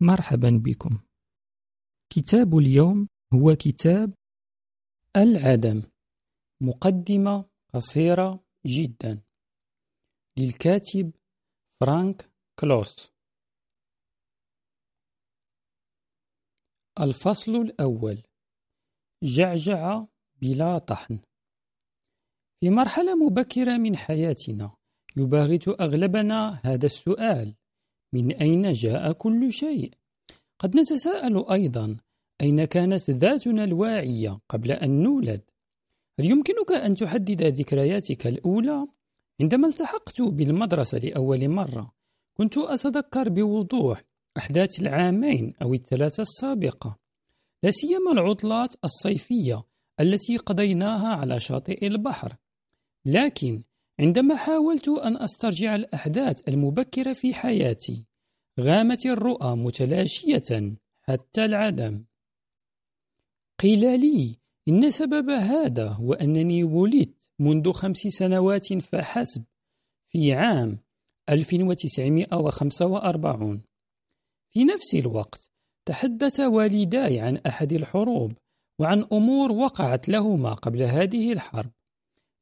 مرحبا بكم. كتاب اليوم هو كتاب العدم مقدمة قصيرة جدا. للكاتب فرانك كلوس. الفصل الأول جعجع بلا طحن. في مرحلة مبكرة من حياتنا يباغت أغلبنا هذا السؤال من أين جاء كل شيء؟ قد نتساءل أيضا أين كانت ذاتنا الواعية قبل أن نولد؟ هل يمكنك أن تحدد ذكرياتك الأولى؟ عندما التحقت بالمدرسة لأول مرة كنت أتذكر بوضوح أحداث العامين أو الثلاثة السابقة لا سيما العطلات الصيفية التي قضيناها على شاطئ البحر لكن عندما حاولت أن أسترجع الأحداث المبكرة في حياتي غامت الرؤى متلاشية حتى العدم. قيل لي إن سبب هذا هو أنني ولدت منذ خمس سنوات فحسب في عام 1945 في نفس الوقت تحدث والداي عن أحد الحروب وعن أمور وقعت لهما قبل هذه الحرب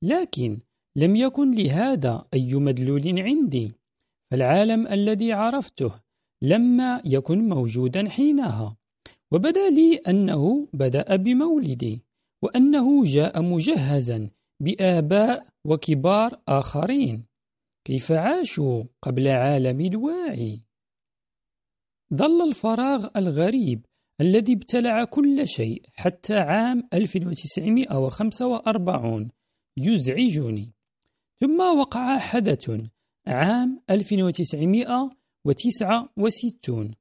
لكن لم يكن لهذا أي مدلول عندي فالعالم الذي عرفته لما يكن موجودا حينها. وبدا لي أنه بدأ بمولدي وأنه جاء مجهزا بآباء وكبار آخرين. كيف عاشوا قبل عالم الواعي؟ ظل الفراغ الغريب الذي ابتلع كل شيء حتى عام 1945 يزعجني. ثم وقع حدث عام 1969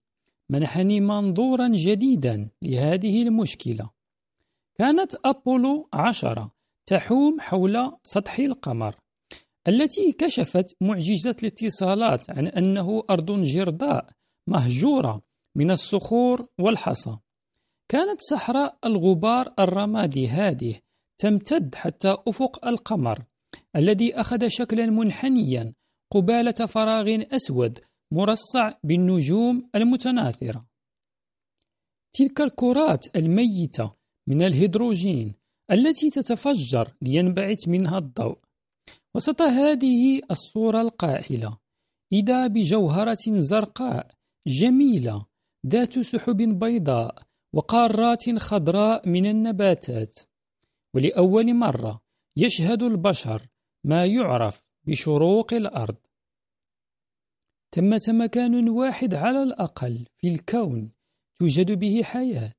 منحني منظورا جديدا لهذه المشكلة. كانت أبولو عشرة تحوم حول سطح القمر التي كشفت معجزة الاتصالات عن أنه أرض جرداء مهجورة من الصخور والحصى. كانت صحراء الغبار الرمادي هذه تمتد حتى أفق القمر. الذي أخذ شكلا منحنيا قبالة فراغ أسود مرصع بالنجوم المتناثرة. تلك الكرات الميتة من الهيدروجين التي تتفجر لينبعث منها الضوء. وسط هذه الصورة القاحلة إذا بجوهرة زرقاء جميلة ذات سحب بيضاء وقارات خضراء من النباتات. ولأول مرة يشهد البشر ما يعرف بشروق الأرض. ثمة مكان واحد على الأقل في الكون توجد به حياة.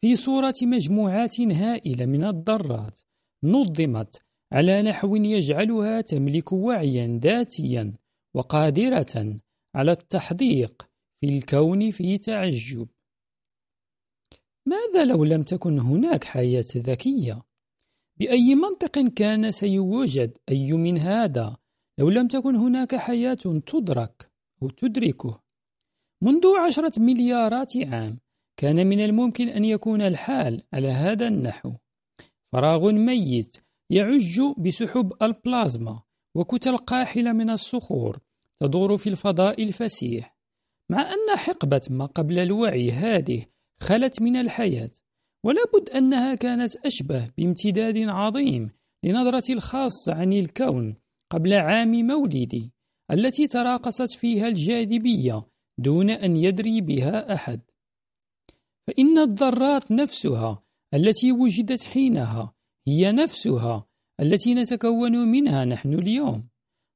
في صورة مجموعات هائلة من الذرات نظمت على نحو يجعلها تملك وعيا ذاتيا وقادرة على التحديق في الكون في تعجب. ماذا لو لم تكن هناك حياة ذكية؟ بأي منطق كان سيوجد أي من هذا؟ لو لم تكن هناك حياة تدرك أو تدركه. منذ عشرة مليارات عام كان من الممكن أن يكون الحال على هذا النحو. فراغ ميت يعج بسحب البلازما وكتل قاحلة من الصخور تدور في الفضاء الفسيح. مع أن حقبة ما قبل الوعي هذه خلت من الحياة ولا بد أنها كانت أشبه بامتداد عظيم لنظرتي الخاصة عن الكون قبل عام مولدي التي تراقصت فيها الجاذبية دون أن يدري بها أحد. فإن الذرات نفسها التي وجدت حينها هي نفسها التي نتكون منها نحن اليوم.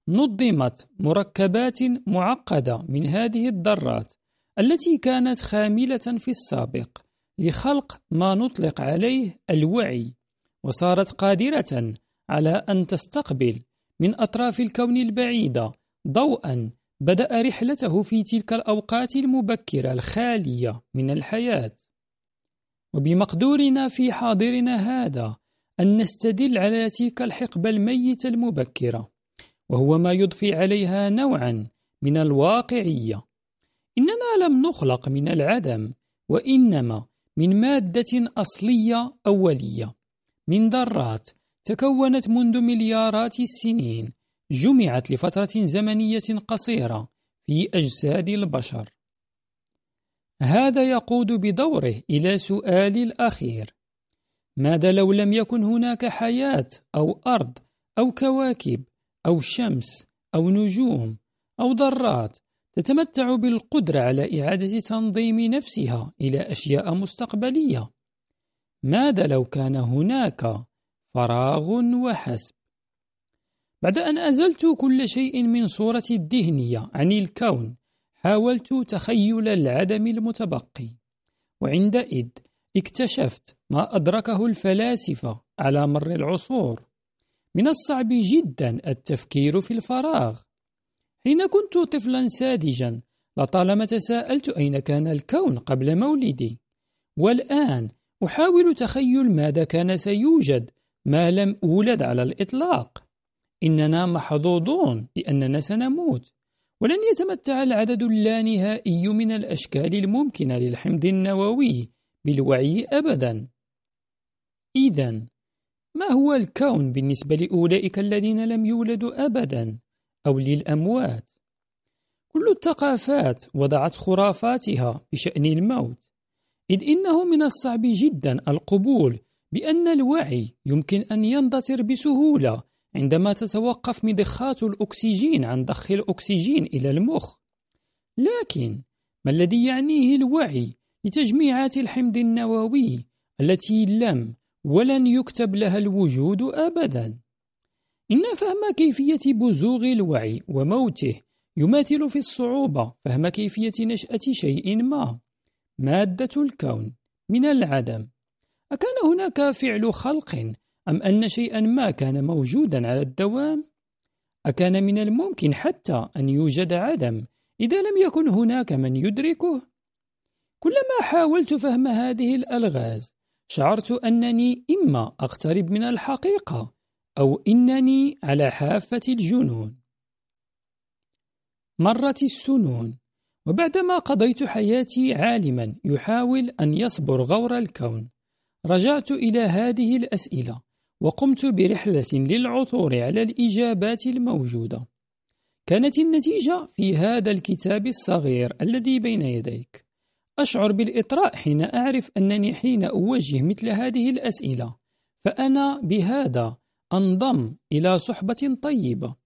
نظمت مركبات معقدة من هذه الذرات التي كانت خاملة في السابق لخلق ما نطلق عليه الوعي وصارت قادرة على أن تستقبل من أطراف الكون البعيدة ضوءا بدأ رحلته في تلك الأوقات المبكرة الخالية من الحياة. وبمقدورنا في حاضرنا هذا أن نستدل على تلك الحقبة الميتة المبكرة وهو ما يضفي عليها نوعا من الواقعية. إننا لم نخلق من العدم وإنما من مادة أصلية أولية. من ذرات تكونت منذ مليارات السنين. جمعت لفترة زمنية قصيرة في أجساد البشر. هذا يقود بدوره إلى سؤال الأخير. ماذا لو لم يكن هناك حياة أو أرض أو كواكب أو شمس أو نجوم أو ذرات تتمتع بالقدرة على إعادة تنظيم نفسها إلى أشياء مستقبلية. ماذا لو كان هناك فراغ وحسب؟ بعد أن أزلت كل شيء من صورتي الذهنية عن الكون حاولت تخيل العدم المتبقي. وعندئذ اكتشفت ما أدركه الفلاسفة على مر العصور. من الصعب جدا التفكير في الفراغ. حين كنت طفلا ساذجا لطالما تساءلت أين كان الكون قبل مولدي. والآن أحاول تخيل ماذا كان سيوجد ما لم أولد على الإطلاق. إننا محظوظون لأننا سنموت. ولن يتمتع العدد اللانهائي من الأشكال الممكنة للحمض النووي بالوعي أبدا. إذا ما هو الكون بالنسبة لأولئك الذين لم يولدوا أبدا؟ أو للأموات. كل الثقافات وضعت خرافاتها بشأن الموت إذ إنه من الصعب جدا القبول بأن الوعي يمكن أن يندثر بسهولة عندما تتوقف مضخات الأكسجين عن ضخ الأكسجين إلى المخ. لكن ما الذي يعنيه الوعي لتجميعات الحمض النووي التي لم ولن يكتب لها الوجود أبدا؟ إن فهم كيفية بزوغ الوعي وموته يماثل في الصعوبة فهم كيفية نشأة شيء ما مادة الكون من العدم أكان هناك فعل خلق أم أن شيئا ما كان موجودا على الدوام؟ أكان من الممكن حتى أن يوجد عدم إذا لم يكن هناك من يدركه؟ كلما حاولت فهم هذه الألغاز شعرت أنني إما أقترب من الحقيقة أو إنني على حافة الجنون. مرت السنون وبعدما قضيت حياتي عالما يحاول أن يصبر غور الكون. رجعت إلى هذه الأسئلة وقمت برحلة للعثور على الإجابات الموجودة. كانت النتيجة في هذا الكتاب الصغير الذي بين يديك. أشعر بالإطراء حين أعرف أنني حين أوجه مثل هذه الأسئلة فأنا بهذا أنضم إلى صحبة طيبة.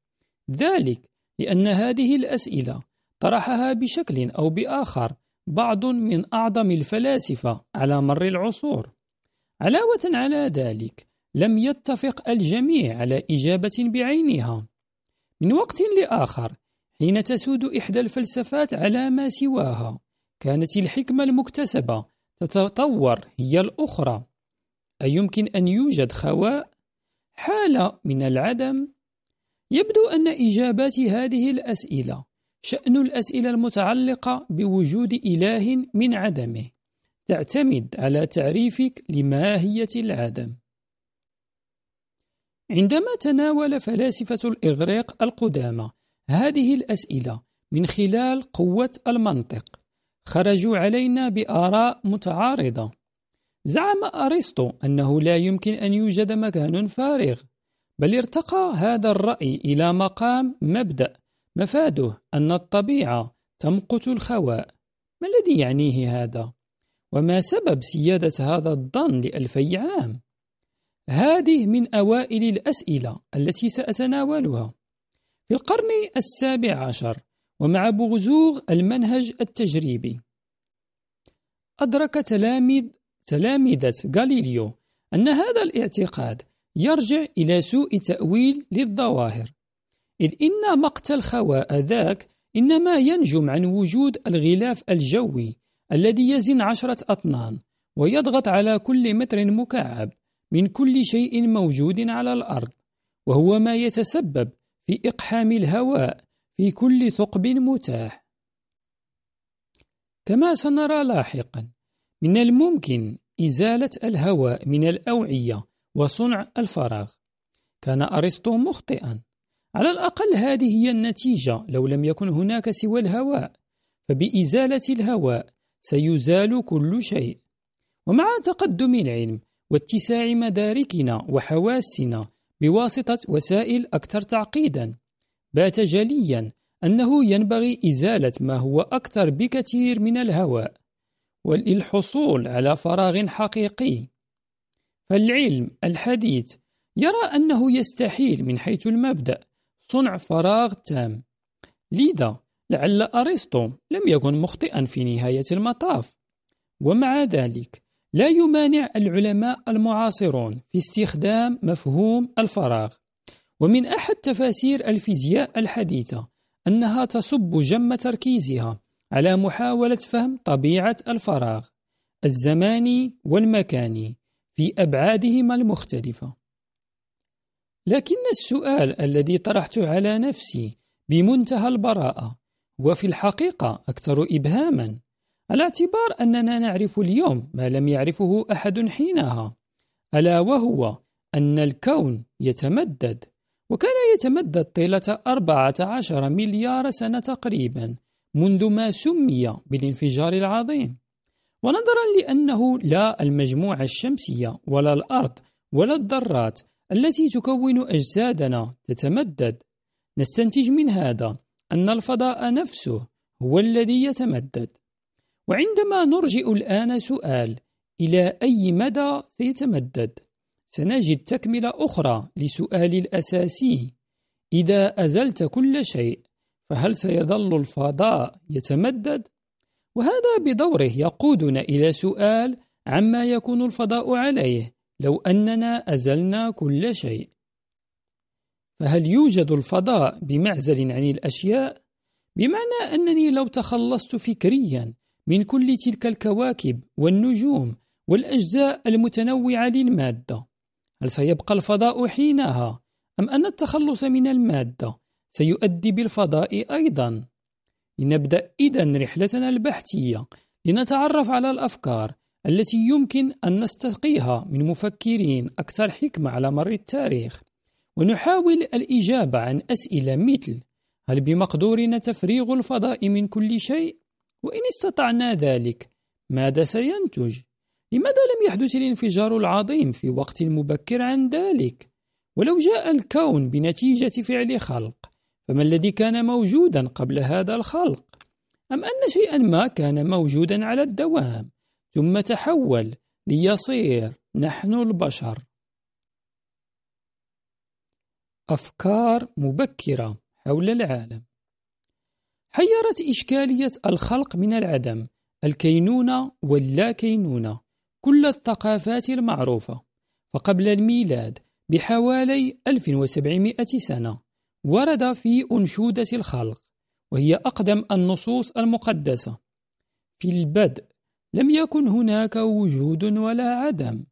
ذلك لأن هذه الأسئلة طرحها بشكل أو بآخر بعض من أعظم الفلاسفة على مر العصور. علاوة على ذلك لم يتفق الجميع على إجابة بعينها. من وقت لآخر حين تسود إحدى الفلسفات على ما سواها كانت الحكمة المكتسبة تتطور هي الأخرى. أيمكن أن يوجد خواء؟ حالة من العدم يبدو أن إجابات هذه الأسئلة شأن الأسئلة المتعلقة بوجود إله من عدمه تعتمد على تعريفك لماهية العدم. عندما تناول فلاسفة الإغريق القدامى هذه الأسئلة من خلال قوة المنطق خرجوا علينا بآراء متعارضة. زعم أرسطو أنه لا يمكن أن يوجد مكان فارغ بل ارتقى هذا الرأي إلى مقام مبدأ مفاده أن الطبيعة تمقت الخواء ما الذي يعنيه هذا؟ وما سبب سيادة هذا الظن لألفي عام؟ هذه من أوائل الأسئلة التي سأتناولها في القرن السابع عشر ومع بغزوغ المنهج التجريبي أدرك تلاميذ تلامذة غاليليو أن هذا الاعتقاد يرجع إلى سوء تأويل للظواهر. إذ إن مقت الخواء ذاك إنما ينجم عن وجود الغلاف الجوي الذي يزن عشرة أطنان ويضغط على كل متر مكعب من كل شيء موجود على الأرض وهو ما يتسبب في إقحام الهواء في كل ثقب متاح. كما سنرى لاحقا من الممكن إزالة الهواء من الأوعية وصنع الفراغ. كان أرسطو مخطئا. على الأقل هذه هي النتيجة لو لم يكن هناك سوى الهواء فبإزالة الهواء سيزال كل شيء. ومع تقدم العلم واتساع مداركنا وحواسنا بواسطة وسائل أكثر تعقيدا بات جليا أنه ينبغي إزالة ما هو أكثر بكثير من الهواء. وللحصول على فراغ حقيقي. فالعلم الحديث يرى أنه يستحيل من حيث المبدأ صنع فراغ تام. لذا لعل أرسطو لم يكن مخطئا في نهاية المطاف. ومع ذلك لا يمانع العلماء المعاصرون في استخدام مفهوم الفراغ. ومن أحد تفاسير الفيزياء الحديثة أنها تصب جم تركيزها على محاولة فهم طبيعة الفراغ الزماني والمكاني في أبعادهما المختلفة. لكن السؤال الذي طرحته على نفسي بمنتهى البراءة وفي الحقيقة أكثر إبهاما على اعتبار أننا نعرف اليوم ما لم يعرفه أحد حينها ألا وهو أن الكون يتمدد وكان يتمدد طيلة 14 مليار سنة تقريبا منذ ما سمي بالانفجار العظيم. ونظرا لأنه لا المجموعة الشمسية ولا الأرض ولا الذرات التي تكون أجسادنا تتمدد. نستنتج من هذا أن الفضاء نفسه هو الذي يتمدد. وعندما نرجئ الآن سؤال إلى أي مدى سيتمدد؟ سنجد تكملة أخرى لسؤال الأساسي. إذا أزلت كل شيء فهل سيظل الفضاء يتمدد؟ وهذا بدوره يقودنا إلى سؤال عما يكون الفضاء عليه لو أننا أزلنا كل شيء فهل يوجد الفضاء بمعزل عن الأشياء؟ بمعنى أنني لو تخلصت فكريا من كل تلك الكواكب والنجوم والأجزاء المتنوعة للمادة هل سيبقى الفضاء حينها أم أن التخلص من المادة سيؤدي بالفضاء أيضا لنبدأ إذا رحلتنا البحثية لنتعرف على الأفكار التي يمكن أن نستقيها من مفكرين أكثر حكمة على مر التاريخ ونحاول الإجابة عن أسئلة مثل هل بمقدورنا تفريغ الفضاء من كل شيء؟ وإن استطعنا ذلك ماذا سينتج؟ لماذا لم يحدث الانفجار العظيم في وقت مبكر عن ذلك؟ ولو جاء الكون بنتيجة فعل خلق فما الذي كان موجودا قبل هذا الخلق؟ أم أن شيئا ما كان موجودا على الدوام ثم تحول ليصير نحن البشر. أفكار مبكرة حول العالم. حيرت إشكالية الخلق من العدم الكينونة واللا كينونة كل الثقافات المعروفة. فقبل الميلاد بحوالي 1700 سنة ورد في أنشودة الخلق وهي أقدم النصوص المقدسة. في البدء لم يكن هناك وجود ولا عدم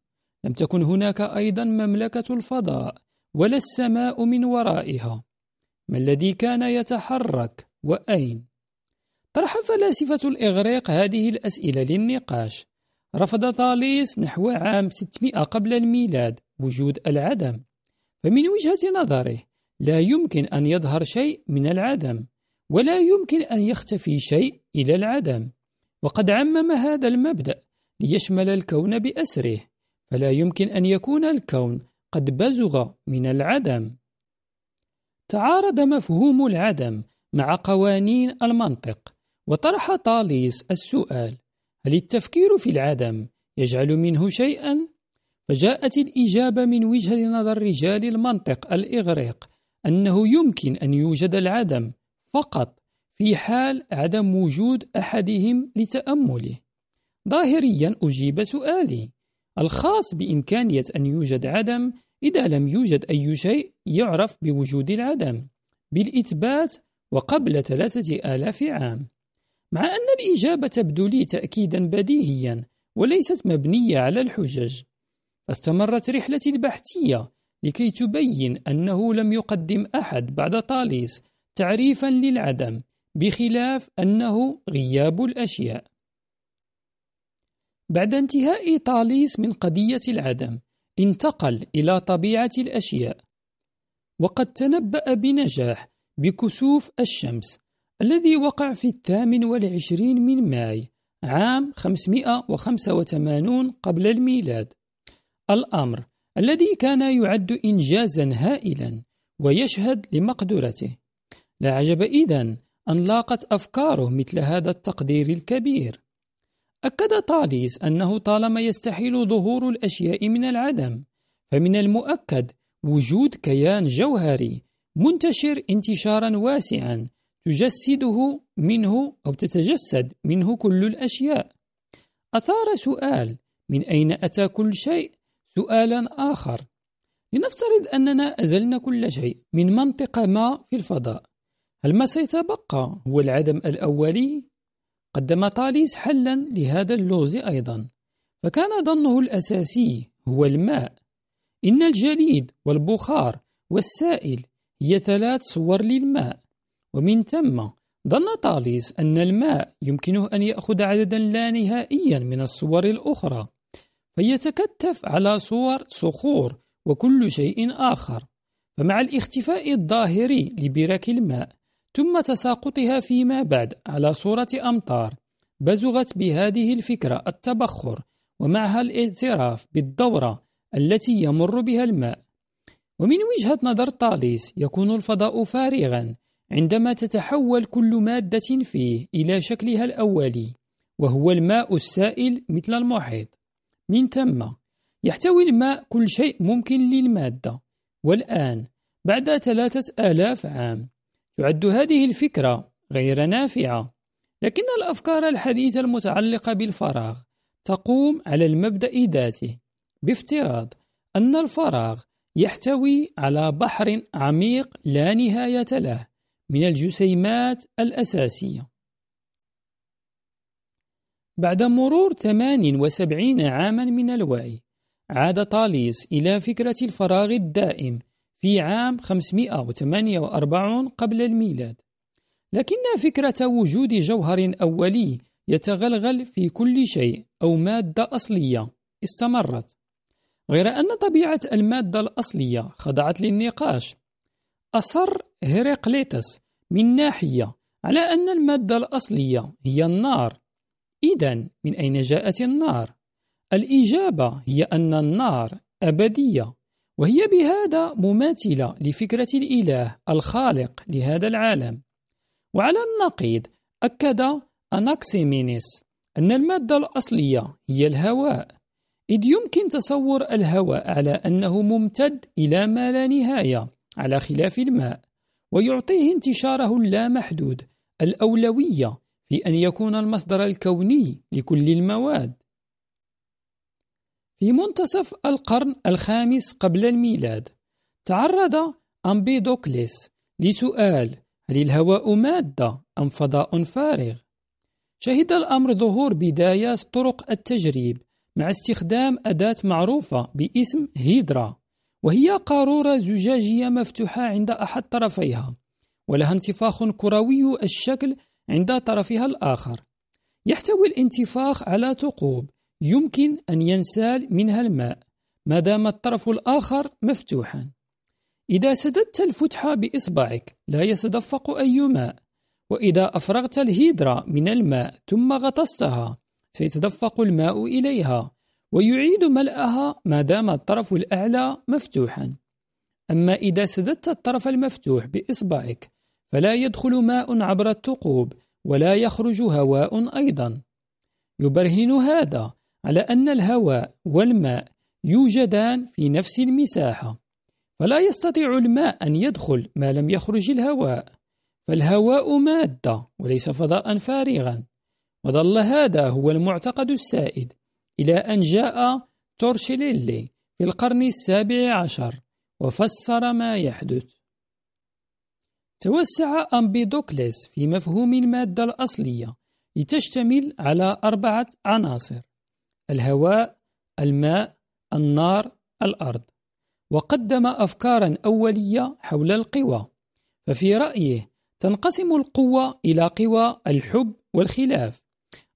لم تكن هناك أيضا مملكة الفضاء ولا السماء من ورائها. ما الذي كان يتحرك وأين؟ طرح فلاسفة الإغريق هذه الأسئلة للنقاش. رفض طاليس نحو عام 600 قبل الميلاد وجود العدم. فمن وجهة نظره لا يمكن أن يظهر شيء من العدم ولا يمكن أن يختفي شيء إلى العدم وقد عمم هذا المبدأ ليشمل الكون بأسره فلا يمكن أن يكون الكون قد بزغ من العدم تعارض مفهوم العدم مع قوانين المنطق وطرح طاليس السؤال هل التفكير في العدم يجعل منه شيئا؟ فجاءت الإجابة من وجهة نظر رجال المنطق الإغريق أنه يمكن أن يوجد العدم فقط في حال عدم وجود أحدهم لتأمله. ظاهريا أجيب سؤالي الخاص بإمكانية أن يوجد عدم إذا لم يوجد أي شيء يعرف بوجود العدم بالإثبات وقبل ثلاثة آلاف عام. مع أن الإجابة تبدو لي تأكيدا بديهيا وليست مبنية على الحجج فاستمرت رحلتي البحثية لكي تبين أنه لم يقدم أحد بعد طاليس تعريفا للعدم بخلاف أنه غياب الأشياء. بعد انتهاء طاليس من قضية العدم انتقل إلى طبيعة الأشياء. وقد تنبأ بنجاح بكسوف الشمس الذي وقع في الثامن والعشرين من ماي عام 585 قبل الميلاد. الأمر الذي كان يعد إنجازا هائلا ويشهد لمقدرته. لا عجب إذن أن لاقت أفكاره مثل هذا التقدير الكبير. أكد طاليس أنه طالما يستحيل ظهور الأشياء من العدم فمن المؤكد وجود كيان جوهري منتشر انتشارا واسعا تجسده منه أو تتجسد منه كل الأشياء. أثار سؤال من أين أتى كل شيء؟ سؤالا آخر. لنفترض أننا أزلنا كل شيء من منطقة ما في الفضاء. هل ما سيتبقى هو العدم الأولي؟ قدم طاليس حلا لهذا اللغز أيضا. فكان ظنه الأساسي هو الماء. إن الجليد والبخار والسائل هي ثلاث صور للماء. ومن ثم ظن طاليس أن الماء يمكنه أن يأخذ عددا لا نهائيا من الصور الأخرى. فيتكتف على صور صخور وكل شيء آخر. فمع الاختفاء الظاهري لبرك الماء ثم تساقطها فيما بعد على صورة أمطار بزغت بهذه الفكرة التبخر ومعها الاعتراف بالدورة التي يمر بها الماء. ومن وجهة نظر طاليس يكون الفضاء فارغا عندما تتحول كل مادة فيه إلى شكلها الأولي وهو الماء السائل مثل المحيط. من ثم يحتوي الماء كل شيء ممكن للمادة. والآن بعد ثلاثة آلاف عام تعد هذه الفكرة غير نافعة. لكن الأفكار الحديثة المتعلقة بالفراغ تقوم على المبدأ ذاته بافتراض أن الفراغ يحتوي على بحر عميق لا نهاية له من الجسيمات الأساسية. بعد مرور 78 عاما من الوعي عاد طاليس إلى فكرة الفراغ الدائم في عام 548 قبل الميلاد. لكن فكرة وجود جوهر أولي يتغلغل في كل شيء أو مادة أصلية استمرت. غير أن طبيعة المادة الأصلية خضعت للنقاش. أصر هيراقليتس من ناحية على أن المادة الأصلية هي النار إذا من أين جاءت النار؟ الإجابة هي أن النار أبدية وهي بهذا مماثلة لفكرة الإله الخالق لهذا العالم وعلى النقيض أكد أناكسيمينيس أن المادة الأصلية هي الهواء إذ يمكن تصور الهواء على أنه ممتد إلى ما لا نهاية على خلاف الماء ويعطيه انتشاره اللامحدود الأولوية في أن يكون المصدر الكوني لكل المواد في منتصف القرن الخامس قبل الميلاد تعرض أمبيدوكليس لسؤال هل الهواء مادة أم فضاء فارغ؟ شهد الأمر ظهور بدايات طرق التجريب مع استخدام أداة معروفة باسم هيدرا وهي قارورة زجاجية مفتوحة عند أحد طرفيها ولها انتفاخ كروي الشكل عند طرفها الآخر. يحتوي الانتفاخ على ثقوب. يمكن أن ينسال منها الماء ما دام الطرف الآخر مفتوحا. إذا سددت الفتحة بإصبعك لا يتدفق أي ماء. وإذا أفرغت الهيدرا من الماء ثم غطستها سيتدفق الماء إليها. ويعيد ملأها ما دام الطرف الأعلى مفتوحا. أما إذا سددت الطرف المفتوح بإصبعك فلا يدخل ماء عبر الثقوب ولا يخرج هواء أيضا. يبرهن هذا على أن الهواء والماء يوجدان في نفس المساحة. فلا يستطيع الماء أن يدخل ما لم يخرج الهواء. فالهواء مادة وليس فضاء فارغا. وظل هذا هو المعتقد السائد إلى أن جاء تورشيليلي في القرن السابع عشر وفسر ما يحدث. توسع أمبيدوكليس في مفهوم المادة الأصلية لتشتمل على أربعة عناصر الهواء الماء النار الأرض. وقدم أفكارا أولية حول القوى ففي رأيه تنقسم القوة إلى قوى الحب والخلاف.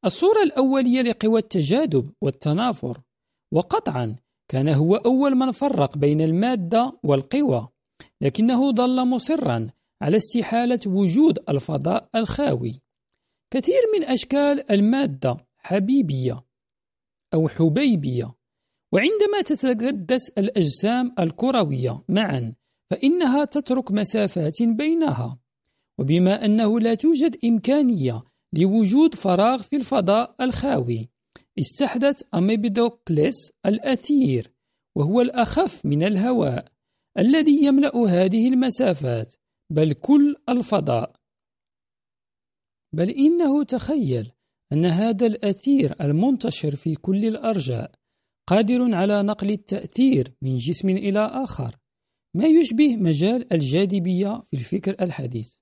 الصورة الأولية لقوى التجاذب والتنافر. وقطعا كان هو أول من فرق بين المادة والقوى لكنه ظل مصرا على استحالة وجود الفضاء الخاوي. كثير من أشكال المادة حبيبية أو حبيبية وعندما تتقدس الأجسام الكروية معا فإنها تترك مسافات بينها. وبما أنه لا توجد إمكانية لوجود فراغ في الفضاء الخاوي استحدث أميبيدوكليس الأثير وهو الأخف من الهواء الذي يملأ هذه المسافات. بل كل الفضاء. بل إنه تخيل أن هذا الأثير المنتشر في كل الأرجاء قادر على نقل التأثير من جسم إلى آخر ما يشبه مجال الجاذبية في الفكر الحديث.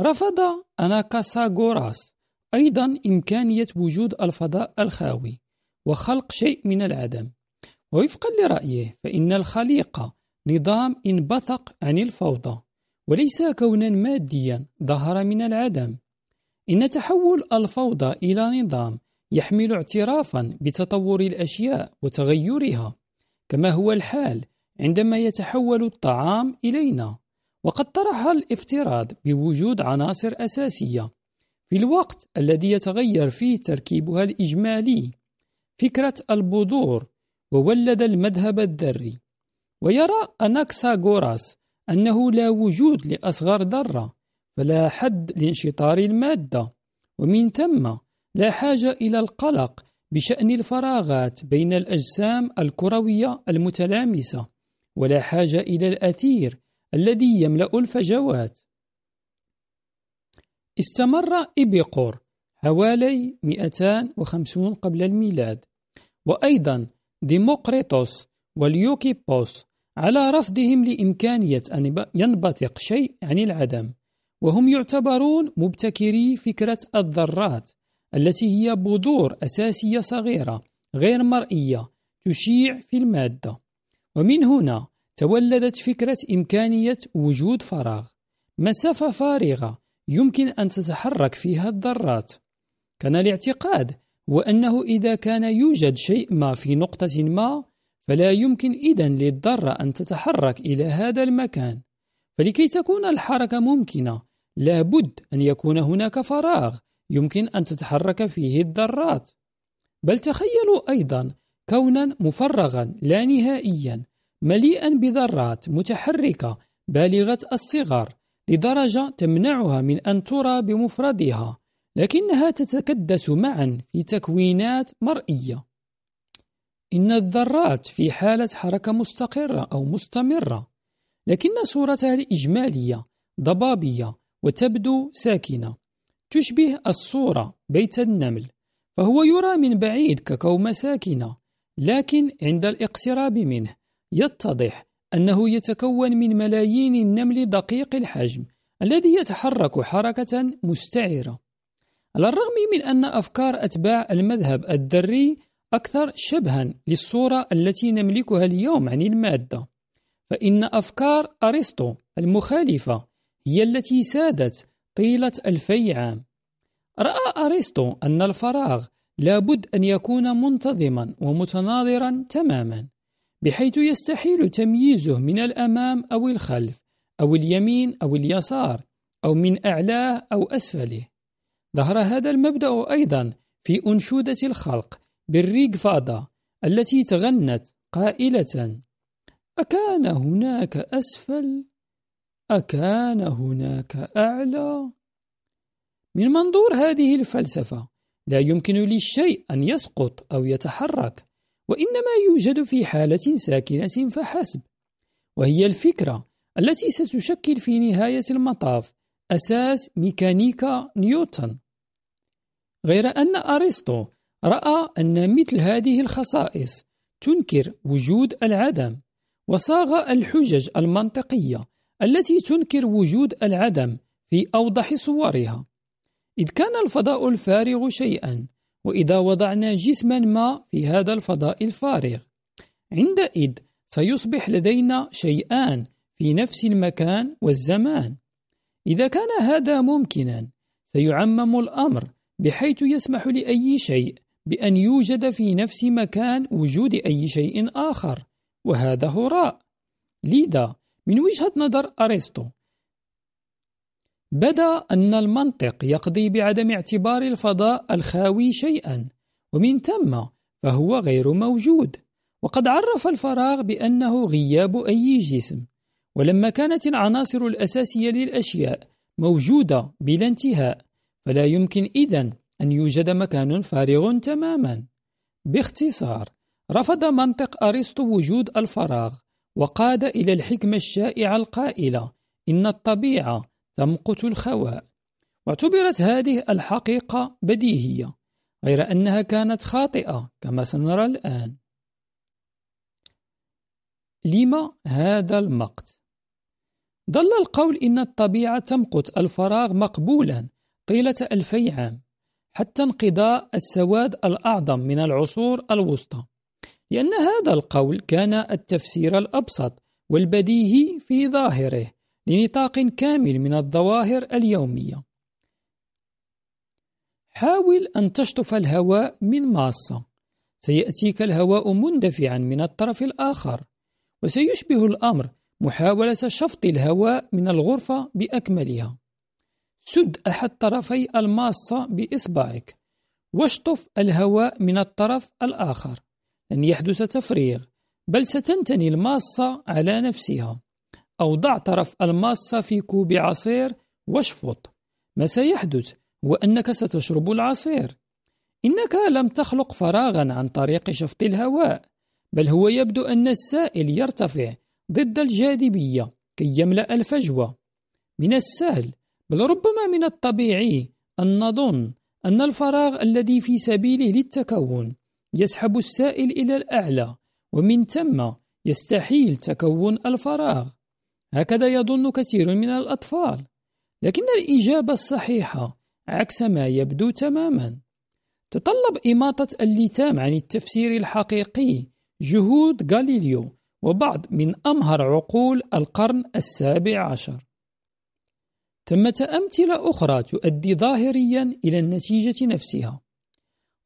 رفض أناكاساغوراس أيضا إمكانية وجود الفضاء الخاوي وخلق شيء من العدم. ووفقا لرأيه فإن الخليقة نظام انبثق عن الفوضى. وليس كونا ماديا ظهر من العدم. إن تحول الفوضى إلى نظام يحمل اعترافا بتطور الأشياء وتغيرها كما هو الحال عندما يتحول الطعام إلينا. وقد طرح الافتراض بوجود عناصر أساسية في الوقت الذي يتغير فيه تركيبها الإجمالي. فكرة البذور وولد المذهب الذري. ويرى أناكساغوراس أنه لا وجود لأصغر ذرة فلا حد لانشطار المادة. ومن ثم لا حاجة إلى القلق بشأن الفراغات بين الأجسام الكروية المتلامسة ولا حاجة إلى الأثير الذي يملأ الفجوات. استمر إبيقور حوالي 250 قبل الميلاد. وأيضا ديموقريطوس واليوكيبوس على رفضهم لإمكانية أن ينبثق شيء عن العدم وهم يعتبرون مبتكري فكرة الذرات التي هي بذور أساسية صغيرة غير مرئية تشيع في المادة. ومن هنا تولدت فكرة إمكانية وجود فراغ مسافة فارغة يمكن أن تتحرك فيها الذرات. كان الاعتقاد هو أنه إذا كان يوجد شيء ما في نقطة ما فلا يمكن إذن للذرة أن تتحرك إلى هذا المكان. فلكي تكون الحركة ممكنة لابد أن يكون هناك فراغ يمكن أن تتحرك فيه الذرات بل تخيلوا أيضا كونا مفرغا لا نهائيا مليئا بذرات متحركة بالغة الصغر لدرجة تمنعها من أن ترى بمفردها لكنها تتكدس معا في تكوينات مرئية. إن الذرات في حالة حركة مستقرة أو مستمرة لكن صورتها الإجمالية ضبابية وتبدو ساكنة. تشبه الصورة بيت النمل فهو يرى من بعيد ككومة ساكنة لكن عند الاقتراب منه يتضح أنه يتكون من ملايين النمل دقيق الحجم الذي يتحرك حركة مستعرة على الرغم من أن أفكار أتباع المذهب الذري أكثر شبها للصورة التي نملكها اليوم عن المادة فإن أفكار أرسطو المخالفة هي التي سادت طيلة ألفي عام. رأى أرسطو أن الفراغ لابد أن يكون منتظما ومتناظرا تماما بحيث يستحيل تمييزه من الأمام أو الخلف أو اليمين أو اليسار أو من أعلاه أو أسفله. ظهر هذا المبدأ أيضا في أنشودة الخلق بالريق فادا التي تغنت قائلة أكان هناك أسفل؟ أكان هناك أعلى؟ من منظور هذه الفلسفة لا يمكن للشيء أن يسقط أو يتحرك وإنما يوجد في حالة ساكنة فحسب وهي الفكرة التي ستشكل في نهاية المطاف أساس ميكانيكا نيوتن. غير أن أرسطو رأى أن مثل هذه الخصائص تنكر وجود العدم وصاغ الحجج المنطقية التي تنكر وجود العدم في أوضح صورها. إذ كان الفضاء الفارغ شيئا وإذا وضعنا جسما ما في هذا الفضاء الفارغ. عندئذ سيصبح لدينا شيئان في نفس المكان والزمان. إذا كان هذا ممكنا سيعمم الأمر بحيث يسمح لأي شيء بأن يوجد في نفس مكان وجود أي شيء آخر وهذا هراء. لذا من وجهة نظر أرسطو بدا أن المنطق يقضي بعدم اعتبار الفضاء الخاوي شيئا ومن ثم فهو غير موجود. وقد عرف الفراغ بأنه غياب أي جسم ولما كانت العناصر الأساسية للأشياء موجودة بلا انتهاء فلا يمكن إذن أن يوجد مكان فارغ تماما. باختصار رفض منطق أرسطو وجود الفراغ وقاد إلى الحكمة الشائعة القائلة إن الطبيعة تمقت الخواء. واعتبرت هذه الحقيقة بديهية غير أنها كانت خاطئة كما سنرى الآن. لما هذا المقت؟ ظل القول إن الطبيعة تمقت الفراغ مقبولا طيلة ألفي عام. حتى انقضاء السواد الأعظم من العصور الوسطى. لأن هذا القول كان التفسير الأبسط والبديهي في ظاهره لنطاق كامل من الظواهر اليومية. حاول أن تشطف الهواء من ماسة سيأتيك الهواء مندفعا من الطرف الآخر وسيشبه الأمر محاولة شفط الهواء من الغرفة بأكملها. سد أحد طرفي الماصة بإصبعك واشطف الهواء من الطرف الآخر لن يحدث تفريغ بل ستنتني الماصة على نفسها. أو ضع طرف الماصة في كوب عصير واشفط. ما سيحدث؟ هو أنك ستشرب العصير. إنك لم تخلق فراغا عن طريق شفط الهواء بل هو يبدو أن السائل يرتفع ضد الجاذبية كي يملأ الفجوة. من السهل بل ربما من الطبيعي أن نظن أن الفراغ الذي في سبيله للتكون يسحب السائل إلى الأعلى ومن ثم يستحيل تكون الفراغ. هكذا يظن كثير من الأطفال. لكن الإجابة الصحيحة عكس ما يبدو تماما. تطلب إماطة اللثام عن التفسير الحقيقي جهود غاليليو وبعض من أمهر عقول القرن السابع عشر. ثمة أمثلة أخرى تؤدي ظاهريا إلى النتيجة نفسها.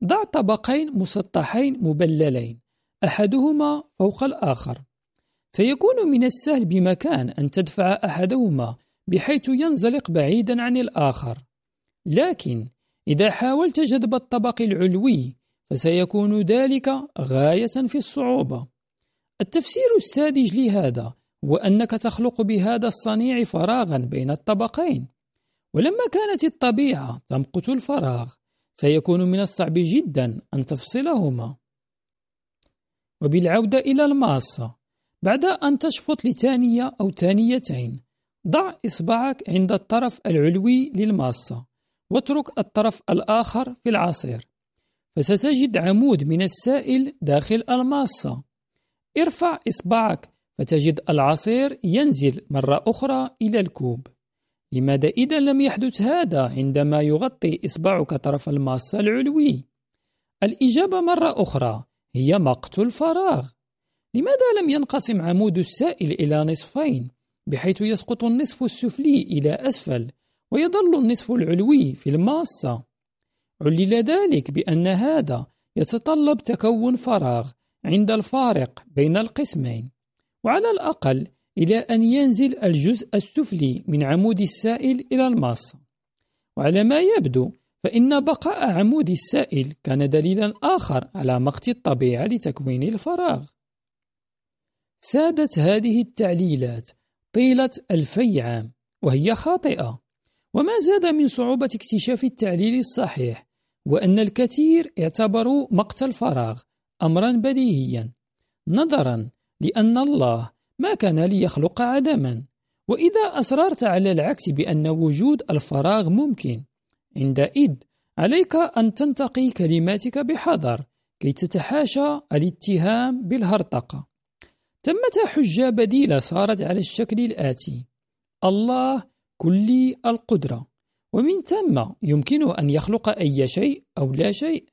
ضع طبقين مسطحين مبللين أحدهما فوق الآخر. سيكون من السهل بمكان أن تدفع أحدهما بحيث ينزلق بعيدا عن الآخر. لكن إذا حاولت جذب الطبق العلوي فسيكون ذلك غاية في الصعوبة. التفسير الساذج لهذا هو أنك تخلق بهذا الصنيع فراغا بين الطبقين. ولما كانت الطبيعة تمقت الفراغ سيكون من الصعب جدا أن تفصلهما. وبالعودة إلى الماصة بعد أن تشفط لثانية أو ثانيتين ضع إصبعك عند الطرف العلوي للماصة واترك الطرف الآخر في العصير. فستجد عمود من السائل داخل الماصة. ارفع إصبعك فتجد العصير ينزل مرة أخرى إلى الكوب. لماذا إذا لم يحدث هذا عندما يغطي إصبعك طرف الماصة العلوي؟ الإجابة مرة أخرى هي مقت الفراغ. لماذا لم ينقسم عمود السائل إلى نصفين بحيث يسقط النصف السفلي إلى أسفل ويظل النصف العلوي في الماصة علل ذلك بأن هذا يتطلب تكون فراغ عند الفارق بين القسمين. وعلى الأقل إلى أن ينزل الجزء السفلي من عمود السائل إلى الماصة وعلى ما يبدو فإن بقاء عمود السائل كان دليلا آخر على مقت الطبيعة لتكوين الفراغ. سادت هذه التعليلات طيلة ألفي عام وهي خاطئة. وما زاد من صعوبة اكتشاف التعليل الصحيح وأن الكثير اعتبروا مقت الفراغ أمرا بديهيا نظرا لأن الله ما كان ليخلق عدما. وإذا أصررت على العكس بأن وجود الفراغ ممكن عندئذ عليك أن تنتقي كلماتك بحذر كي تتحاشى الاتهام بالهرطقة. ثمة حجة بديلة صارت على الشكل الآتي الله كلي القدرة. ومن ثم يمكنه أن يخلق أي شيء أو لا شيء.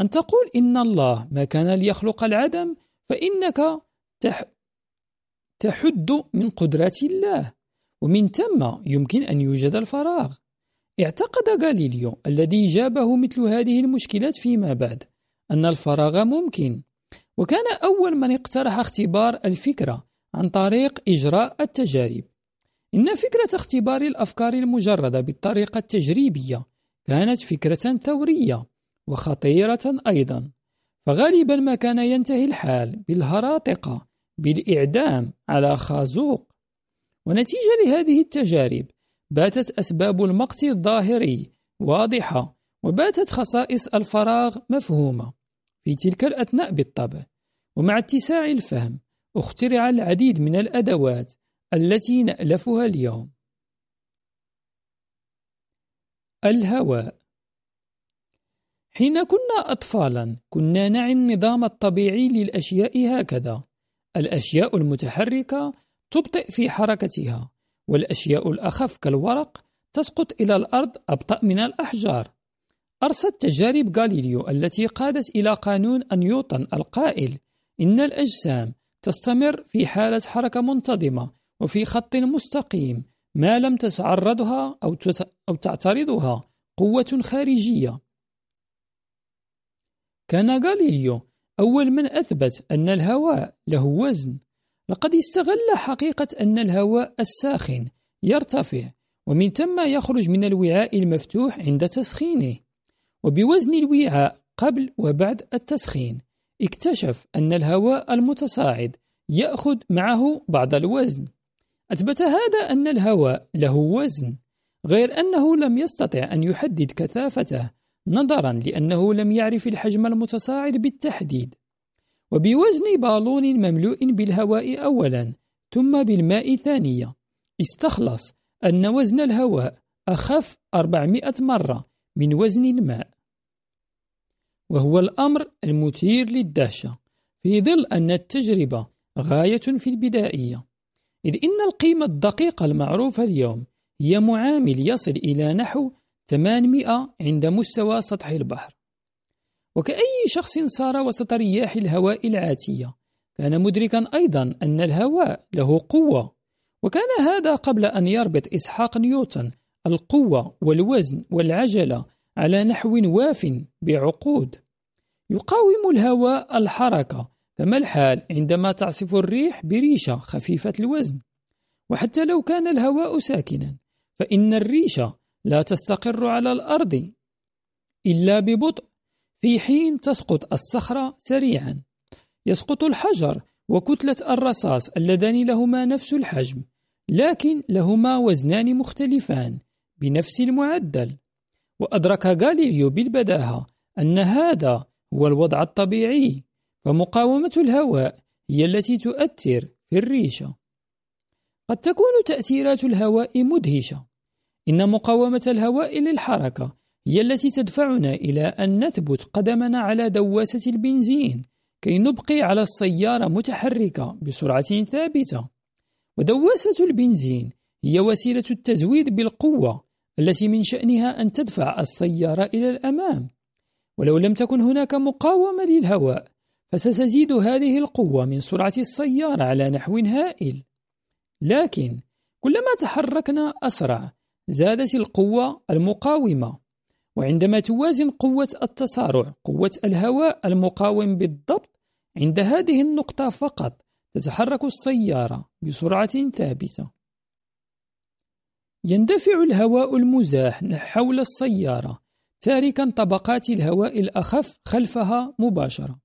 أن تقول إن الله ما كان ليخلق العدم فإنك تحد من قدرة الله ومن ثم يمكن أن يوجد الفراغ. اعتقد غاليليو الذي جابه مثل هذه المشكلات فيما بعد أن الفراغ ممكن وكان أول من اقترح اختبار الفكرة عن طريق إجراء التجارب. إن فكرة اختبار الأفكار المجردة بالطريقة التجريبية كانت فكرة ثورية وخطيرة أيضا فغالبا ما كان ينتهي الحال بالهراطقة بالإعدام على خازوق. ونتيجة لهذه التجارب باتت أسباب المقت الظاهري واضحة وباتت خصائص الفراغ مفهومة في تلك الأثناء بالطبع. ومع اتساع الفهم اخترع العديد من الأدوات التي نألفها اليوم. الهواء. حين كنا أطفالا كنا نعي النظام الطبيعي للأشياء هكذا. الأشياء المتحركة تبطئ في حركتها والأشياء الأخف كالورق تسقط إلى الأرض أبطأ من الأحجار. أرست تجارب غاليليو التي قادت إلى قانون نيوتن القائل إن الأجسام تستمر في حالة حركة منتظمة وفي خط مستقيم ما لم تتعرضها أو تعترضها قوة خارجية. كان غاليليو أول من أثبت أن الهواء له وزن. لقد استغل حقيقة أن الهواء الساخن يرتفع ومن ثم يخرج من الوعاء المفتوح عند تسخينه. وبوزن الوعاء قبل وبعد التسخين اكتشف أن الهواء المتصاعد يأخذ معه بعض الوزن. أثبت هذا أن الهواء له وزن غير أنه لم يستطع أن يحدد كثافته. نظرا لأنه لم يعرف الحجم المتصاعد بالتحديد. وبوزن بالون مملوء بالهواء أولا ثم بالماء ثانية. استخلص أن وزن الهواء أخف 400 مرة من وزن الماء. وهو الأمر المثير للدهشة في ظل أن التجربة غاية في البدائية. إذ إن القيمة الدقيقة المعروفة اليوم هي معامل يصل إلى نحو 800 عند مستوى سطح البحر. وكأي شخص صار وسط رياح الهواء العاتية كان مدركا أيضا أن الهواء له قوة. وكان هذا قبل أن يربط إسحاق نيوتن القوة والوزن والعجلة على نحو واف بعقود. يقاوم الهواء الحركة كما الحال عندما تعصف الريح بريشة خفيفة الوزن. وحتى لو كان الهواء ساكنا فإن الريشة لا تستقر على الأرض إلا ببطء في حين تسقط الصخرة سريعا. يسقط الحجر وكتلة الرصاص اللذان لهما نفس الحجم لكن لهما وزنان مختلفان بنفس المعدل. وأدرك غاليليو بالبداهة أن هذا هو الوضع الطبيعي فمقاومة الهواء هي التي تؤثر في الريشة. قد تكون تأثيرات الهواء مدهشة. إن مقاومة الهواء للحركة هي التي تدفعنا إلى أن نثبت قدمنا على دواسة البنزين كي نبقي على السيارة متحركة بسرعة ثابتة. ودواسة البنزين هي وسيلة التزويد بالقوة التي من شأنها أن تدفع السيارة إلى الأمام. ولو لم تكن هناك مقاومة للهواء فستزيد هذه القوة من سرعة السيارة على نحو هائل. لكن كلما تحركنا أسرع زادت القوة المقاومة. وعندما توازن قوة التسارع قوة الهواء المقاوم بالضبط عند هذه النقطة فقط تتحرك السيارة بسرعة ثابتة. يندفع الهواء المزاح حول السيارة تاركا طبقات الهواء الأخف خلفها مباشرة.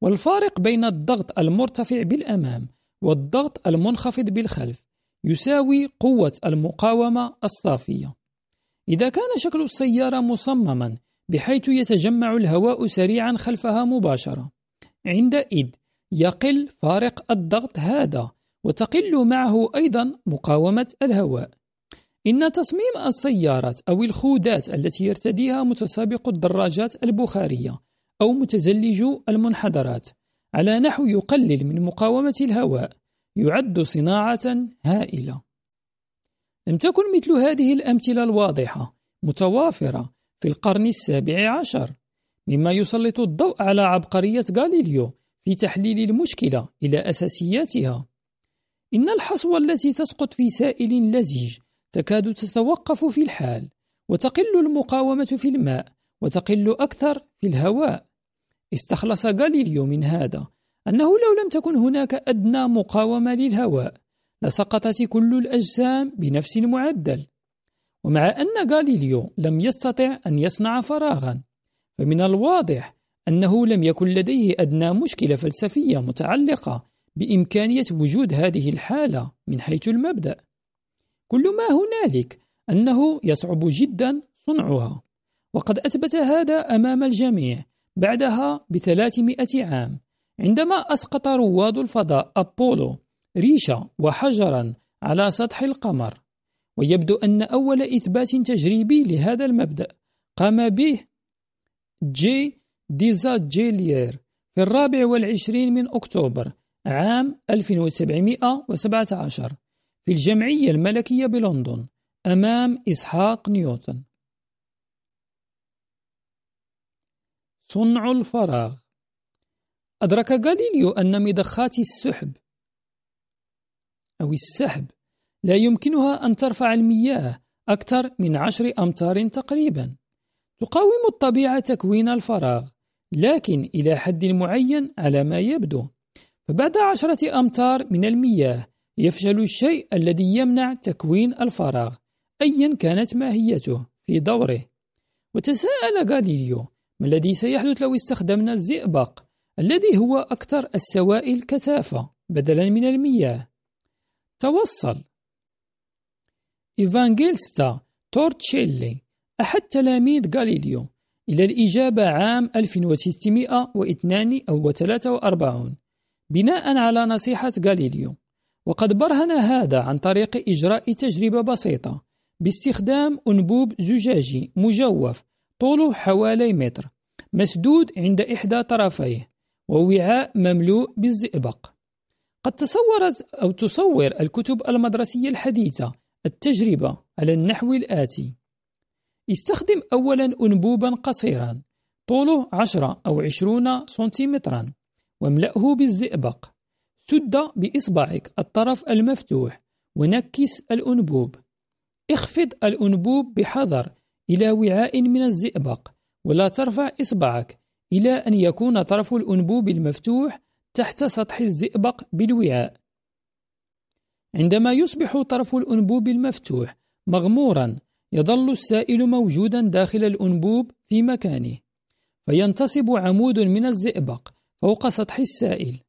والفارق بين الضغط المرتفع بالأمام والضغط المنخفض بالخلف يساوي قوة المقاومة الصافية. إذا كان شكل السيارة مصمما بحيث يتجمع الهواء سريعا خلفها مباشرة. عندئذ يقل فارق الضغط هذا وتقل معه أيضا مقاومة الهواء. إن تصميم السيارات أو الخودات التي يرتديها متسابق الدراجات البخارية أو متزلج المنحدرات على نحو يقلل من مقاومة الهواء يعد صناعة هائلة. لم تكن مثل هذه الأمثلة الواضحة متوافرة في القرن السابع عشر مما يسلط الضوء على عبقرية غاليليو في تحليل المشكلة إلى أساسياتها. إن الحصوة التي تسقط في سائل لزج تكاد تتوقف في الحال وتقل المقاومة في الماء وتقل أكثر في الهواء. استخلص غاليليو من هذا أنه لو لم تكن هناك أدنى مقاومة للهواء لسقطت كل الأجسام بنفس المعدل. ومع أن غاليليو لم يستطع أن يصنع فراغا فمن الواضح أنه لم يكن لديه أدنى مشكلة فلسفية متعلقة بإمكانية وجود هذه الحالة من حيث المبدأ. كل ما هنالك أنه يصعب جدا صنعها. وقد أثبت هذا أمام الجميع بعدها بثلاثمائة عام. عندما أسقط رواد الفضاء أبولو ريشة وحجرا على سطح القمر ويبدو أن أول إثبات تجريبي لهذا المبدأ قام به جي ديزاجيلير في الرابع والعشرين من أكتوبر عام 1717 في الجمعية الملكية بلندن أمام إسحاق نيوتن. صنع الفراغ. أدرك غاليليو أن مضخات السحب أو السحب لا يمكنها أن ترفع المياه أكثر من عشر أمتار تقريبا. تقاوم الطبيعة تكوين الفراغ لكن إلى حد معين على ما يبدو. فبعد عشرة أمتار من المياه يفشل الشيء الذي يمنع تكوين الفراغ أيا كانت ماهيته في دوره. وتساءل غاليليو ما الذي سيحدث لو استخدمنا الزئبق الذي هو أكثر السوائل كثافة بدلا من المياه. توصل. إيفانجيلستا تورتشيلي أحد تلاميذ غاليليو. إلى الإجابة عام 1642 بناء على نصيحة غاليليو. وقد برهن هذا عن طريق إجراء تجربة بسيطة باستخدام أنبوب زجاجي مجوف طوله حوالي متر مسدود عند إحدى طرفيه. ووعاء مملوء بالزئبق. قد تصورت أو تصور الكتب المدرسية الحديثة التجربة على النحو الآتي. استخدم أولا أنبوبا قصيرا طوله 10 أو 20 سنتيمترا واملأه بالزئبق. سد بإصبعك الطرف المفتوح ونكس الأنبوب. اخفض الأنبوب بحذر إلى وعاء من الزئبق ولا ترفع إصبعك إلى أن يكون طرف الأنبوب المفتوح تحت سطح الزئبق بالوعاء عندما يصبح طرف الأنبوب المفتوح مغمورا يظل السائل موجودا داخل الأنبوب في مكانه فينتصب عمود من الزئبق فوق سطح السائل.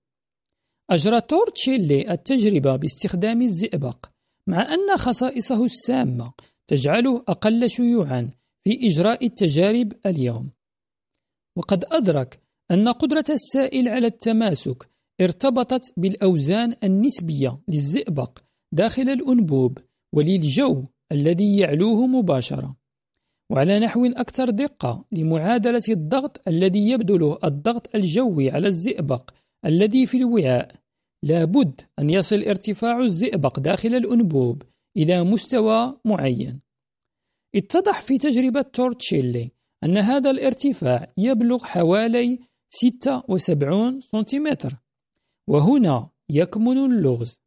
أجرى تورتشيلي التجربة باستخدام الزئبق مع أن خصائصه السامة تجعله أقل شيوعا في إجراء التجارب اليوم. وقد أدرك أن قدرة السائل على التماسك ارتبطت بالأوزان النسبية للزئبق داخل الأنبوب وللجو الذي يعلوه مباشرة وعلى نحو أكثر دقة لمعادلة الضغط الذي يبذله الضغط الجوي على الزئبق الذي في الوعاء. لابد أن يصل ارتفاع الزئبق داخل الأنبوب إلى مستوى معين. اتضح في تجربة تورتشيلي أن هذا الارتفاع يبلغ حوالي 76 سنتيمتر وهنا يكمن اللغز.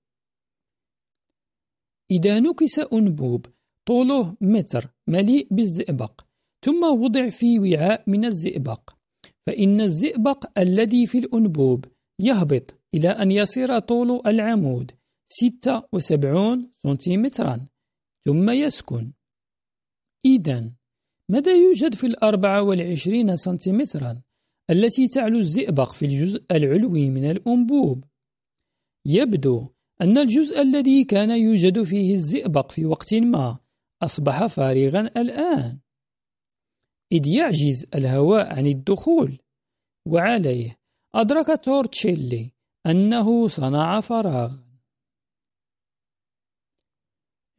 إذا نكس أنبوب طوله متر مليء بالزئبق ثم وضع في وعاء من الزئبق فإن الزئبق الذي في الأنبوب يهبط إلى أن يصير طول العمود 76 سنتيمترا ثم يسكن. إذا ماذا يوجد في الأربعة والعشرين سنتيمترا التي تعلو الزئبق في الجزء العلوي من الأنبوب؟ يبدو أن الجزء الذي كان يوجد فيه الزئبق في وقت ما أصبح فارغا الآن. إذ يعجز الهواء عن الدخول وعليه أدرك تورتشيلي أنه صنع فراغ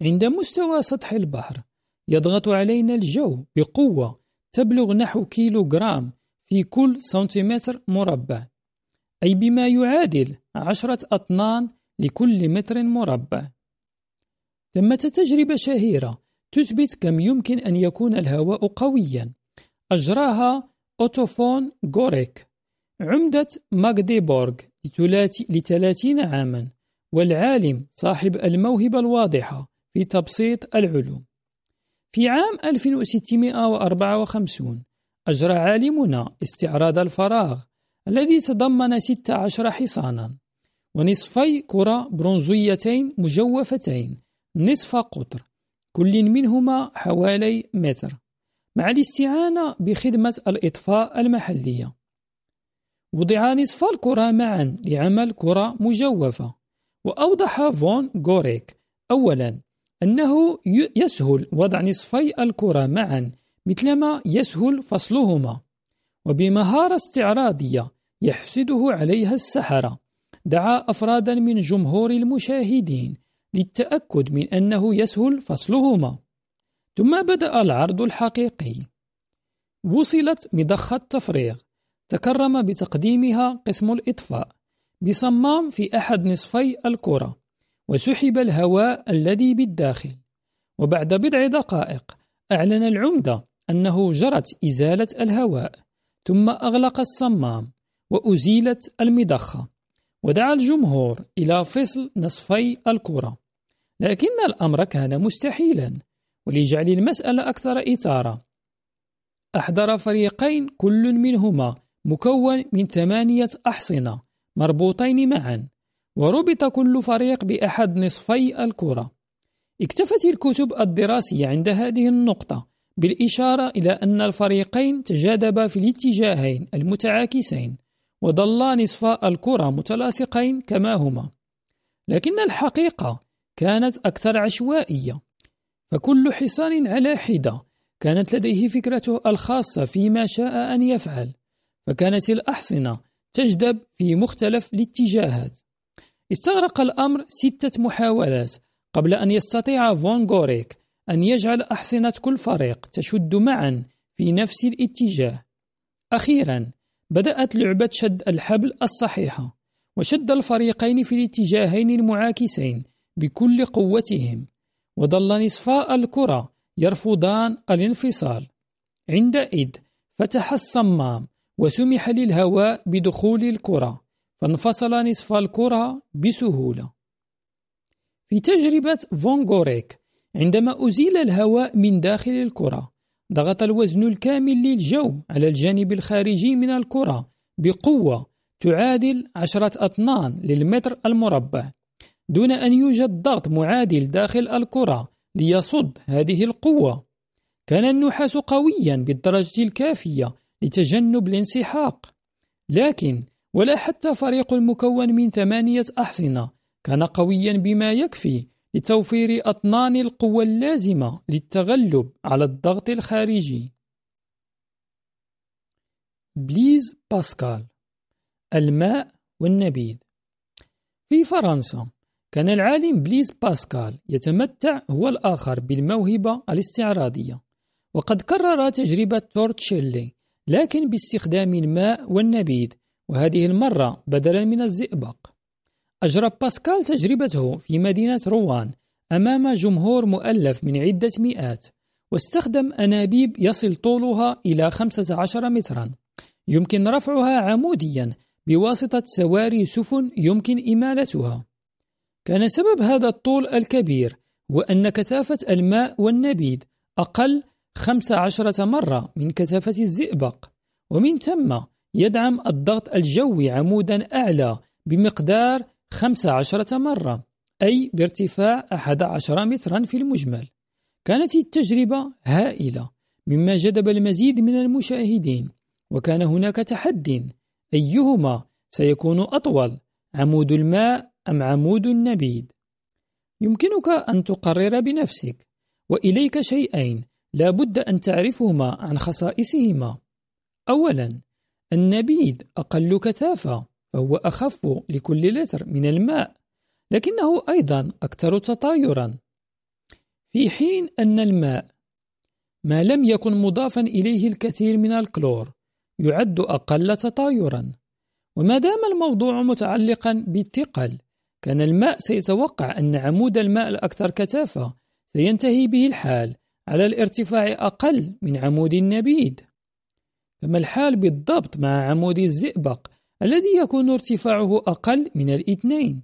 عند مستوى سطح البحر يضغط علينا الجو بقوة تبلغ نحو كيلو جرام في كل سنتيمتر مربع أي بما يعادل عشرة أطنان لكل متر مربع. ثمة تجربة شهيرة تثبت كم يمكن أن يكون الهواء قويا أجراها أوتوفون غوريك عمدة ماغديبورغ لثلاثين عاما والعالم صاحب الموهبة الواضحة في تبسيط العلوم. في عام 1654 أجرى عالمنا استعراض الفراغ الذي تضمن 16 حصانا ونصفي كرة برونزيتين مجوفتين نصف قطر كل منهما حوالي متر مع الاستعانة بخدمة الإطفاء المحلية. وضع نصف الكرة معا لعمل كرة مجوفة وأوضح فون غوريك أولا أنه يسهل وضع نصفي الكرة معا مثلما يسهل فصلهما. وبمهارة استعراضية يحسده عليها السحرة دعا أفرادا من جمهور المشاهدين للتأكد من أنه يسهل فصلهما. ثم بدأ العرض الحقيقي. وصلت مضخة تفريغ. تكرم بتقديمها قسم الإطفاء. بصمام في أحد نصفي الكرة. وسحب الهواء الذي بالداخل. وبعد بضع دقائق أعلن العمدة أنه جرت إزالة الهواء ثم أغلق الصمام وأزيلت المضخة ودعا الجمهور إلى فصل نصفي الكرة. لكن الأمر كان مستحيلا ولجعل المسألة أكثر إثارة. أحضر فريقين كل منهما مكون من ثمانية أحصنة مربوطين معا وربط كل فريق بأحد نصفي الكرة. اكتفت الكتب الدراسية عند هذه النقطة بالإشارة إلى أن الفريقين تجاذبا في الاتجاهين المتعاكسين وظلا نصفا الكرة متلاصقين كما هما. لكن الحقيقة كانت أكثر عشوائية. فكل حصان على حدة كانت لديه فكرته الخاصة فيما شاء أن يفعل فكانت الأحصنة تجذب في مختلف الاتجاهات. استغرق الأمر ستة محاولات قبل أن يستطيع فون غوريك أن يجعل أحصنة كل فريق تشد معا في نفس الاتجاه. أخيرا بدأت لعبة شد الحبل الصحيحة وشد الفريقين في الاتجاهين المعاكسين بكل قوتهم وظل نصفاء الكرة يرفضان الانفصال. عندئذ فتح الصمام وسمح للهواء بدخول الكرة. فانفصل نصف الكرة بسهولة. في تجربة فون غوريك عندما أزيل الهواء من داخل الكرة ضغط الوزن الكامل للجو على الجانب الخارجي من الكرة بقوة تعادل عشرة أطنان للمتر المربع دون أن يوجد ضغط معادل داخل الكرة ليصد هذه القوة. كان النحاس قويا بالدرجة الكافية لتجنب الانسحاق لكن ولا حتى فريق المكون من ثمانية أحصنة. كان قويا بما يكفي لتوفير أطنان القوة اللازمة للتغلب على الضغط الخارجي. بليز باسكال الماء والنبيذ. في فرنسا كان العالم بليز باسكال يتمتع هو الآخر بالموهبة الاستعراضية. وقد كرر تجربة تورتشيلي لكن باستخدام الماء والنبيذ وهذه المرة بدلا من الزئبق. أجرى باسكال تجربته في مدينة روان أمام جمهور مؤلف من عدة مئات واستخدم أنابيب يصل طولها إلى 15 مترا. يمكن رفعها عموديا بواسطة سواري سفن يمكن إمالتها. كان سبب هذا الطول الكبير هو أن كثافة الماء والنبيذ أقل 15 مرة من كثافة الزئبق ومن ثم يدعم الضغط الجوي عمودا أعلى بمقدار 15 مرة أي بارتفاع 11 مترا في المجمل. كانت التجربة هائلة مما جذب المزيد من المشاهدين وكان هناك تحد أيهما سيكون أطول عمود الماء أم عمود النبيذ؟ يمكنك أن تقرر بنفسك وإليك شيئين لا بد أن تعرفهما عن خصائصهما. أولا النبيذ أقل كثافة فهو أخف لكل لتر من الماء لكنه أيضا أكثر تطايرا. في حين أن الماء ما لم يكن مضافا إليه الكثير من الكلور يعد أقل تطايرا. وما دام الموضوع متعلقا بالثقل كان الماء سيتوقع أن عمود الماء الأكثر كثافة سينتهي به الحال على الارتفاع أقل من عمود النبيذ. كما الحال بالضبط مع عمود الزئبق الذي يكون ارتفاعه أقل من الاثنين.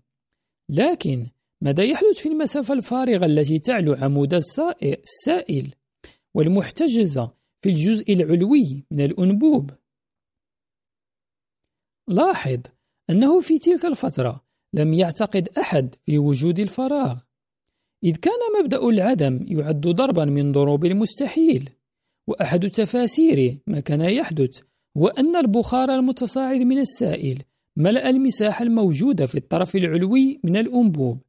لكن ماذا يحدث في المسافة الفارغة التي تعلو عمود السائل والمحتجزة في الجزء العلوي من الأنبوب؟ لاحظ أنه في تلك الفترة لم يعتقد أحد في وجود الفراغ إذ كان مبدأ العدم يعد ضربا من ضروب المستحيل. وأحد تفاسير ما كان يحدث هو أن البخار المتصاعد من السائل ملأ المساحة الموجودة في الطرف العلوي من الأنبوب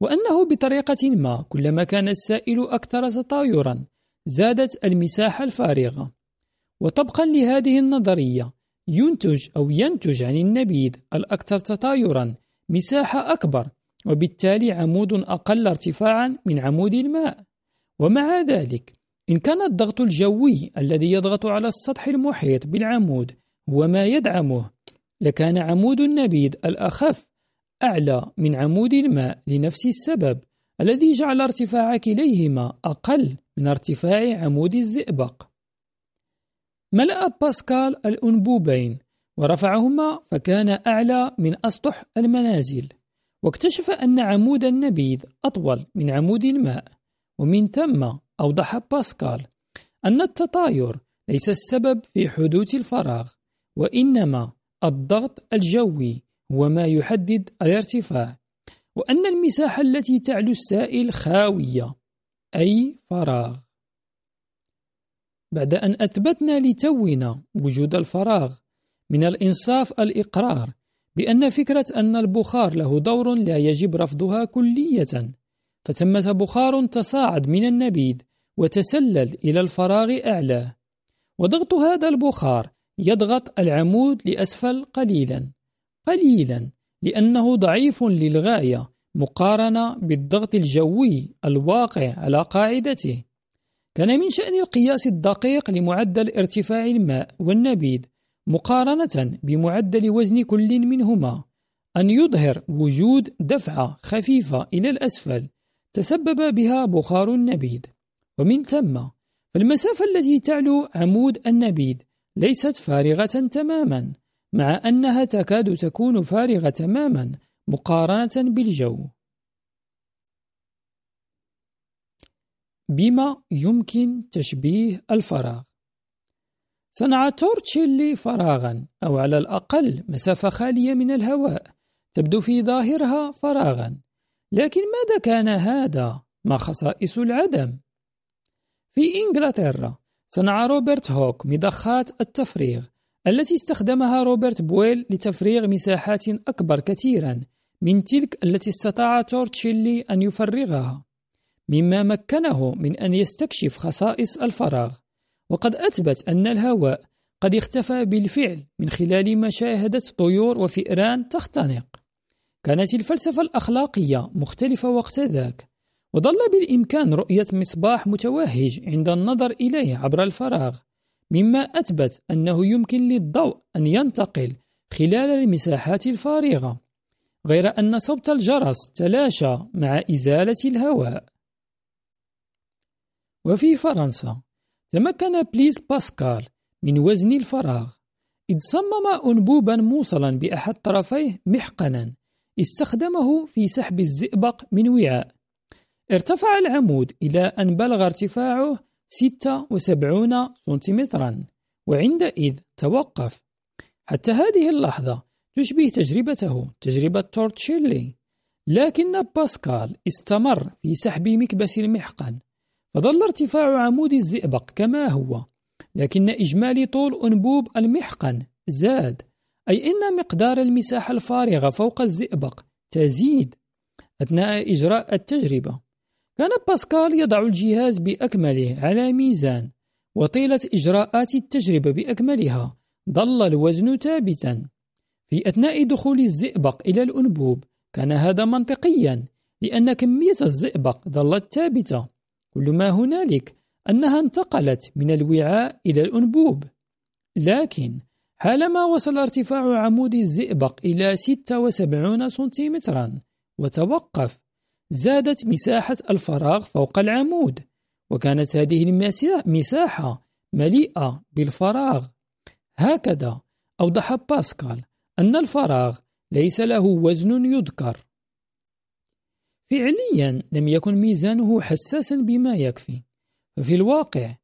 وأنه بطريقة ما كلما كان السائل أكثر تطايرا زادت المساحة الفارغة. وطبقا لهذه النظرية ينتج أو ينتج عن النبيذ الأكثر تطايرا مساحة أكبر وبالتالي عمود أقل ارتفاعا من عمود الماء. ومع ذلك إن كان الضغط الجوي الذي يضغط على السطح المحيط بالعمود هو ما يدعمه لكان عمود النبيذ الأخف أعلى من عمود الماء لنفس السبب الذي جعل ارتفاع كليهما أقل من ارتفاع عمود الزئبق. ملأ باسكال الأنبوبين ورفعهما فكان أعلى من أسطح المنازل واكتشف أن عمود النبيذ أطول من عمود الماء ومن ثم أوضح باسكال. أن التطاير ليس السبب في حدوث الفراغ وإنما الضغط الجوي هو ما يحدد الارتفاع وأن المساحة التي تعلو السائل خاوية أي فراغ. بعد أن أثبتنا لتونا وجود الفراغ من الإنصاف الإقرار بأن فكرة أن البخار له دور لا يجب رفضها كلية فثمة بخار تصاعد من النبيذ وتسلل إلى الفراغ أعلاه وضغط هذا البخار يضغط العمود لأسفل قليلا قليلا لأنه ضعيف للغاية مقارنة بالضغط الجوي الواقع على قاعدته. كان من شأن القياس الدقيق لمعدل ارتفاع الماء والنبيذ مقارنة بمعدل وزن كل منهما أن يظهر وجود دفعة خفيفة إلى الأسفل تسبب بها بخار النبيذ ومن ثم فالمسافة التي تعلو عمود النبيذ ليست فارغة تماما مع أنها تكاد تكون فارغة تماما مقارنة بالجو. بما يمكن تشبيه الفراغ. صنع تورتشيلي فراغا أو على الأقل مسافة خالية من الهواء تبدو في ظاهرها فراغا. لكن ماذا كان هذا؟ ما خصائص العدم؟ في إنجلترا صنع روبرت هوك مضخات التفريغ التي استخدمها روبرت بويل لتفريغ مساحات أكبر كثيرا من تلك التي استطاع تورتشيلي أن يفرغها مما مكنه من أن يستكشف خصائص الفراغ. وقد أثبت أن الهواء قد اختفى بالفعل من خلال مشاهدة طيور وفئران تختنق. كانت الفلسفة الأخلاقية مختلفة وقت ذاك وظل بالإمكان رؤية مصباح متوهج عند النظر إليه عبر الفراغ مما أثبت أنه يمكن للضوء أن ينتقل خلال المساحات الفارغة غير أن صوت الجرس تلاشى مع إزالة الهواء. وفي فرنسا تمكن بليز باسكال من وزن الفراغ إذ صمم أنبوبا موصلا بأحد طرفيه محقنا استخدمه في سحب الزئبق من وعاء. ارتفع العمود إلى أن بلغ ارتفاعه 76 سنتيمترا وعندئذ توقف. حتى هذه اللحظة تشبه تجربته تجربة تورتشيلي لكن باسكال استمر في سحب مكبس المحقن فظل ارتفاع عمود الزئبق كما هو لكن إجمالي طول أنبوب المحقن زاد. أي إن مقدار المساحة الفارغة فوق الزئبق تزيد أثناء إجراء التجربة. كان باسكال يضع الجهاز بأكمله على ميزان وطيلة إجراءات التجربة بأكملها ظل الوزن ثابتا. في أثناء دخول الزئبق إلى الأنبوب كان هذا منطقيا لأن كمية الزئبق ظلت ثابتة. كل ما هنالك أنها انتقلت من الوعاء إلى الأنبوب. لكن حالما وصل ارتفاع عمود الزئبق إلى 76 سنتيمترا وتوقف. زادت مساحة الفراغ فوق العمود وكانت هذه المساحة مليئة بالفراغ. هكذا أوضح باسكال أن الفراغ ليس له وزن يذكر. فعليا لم يكن ميزانه حساسا بما يكفي. ففي الواقع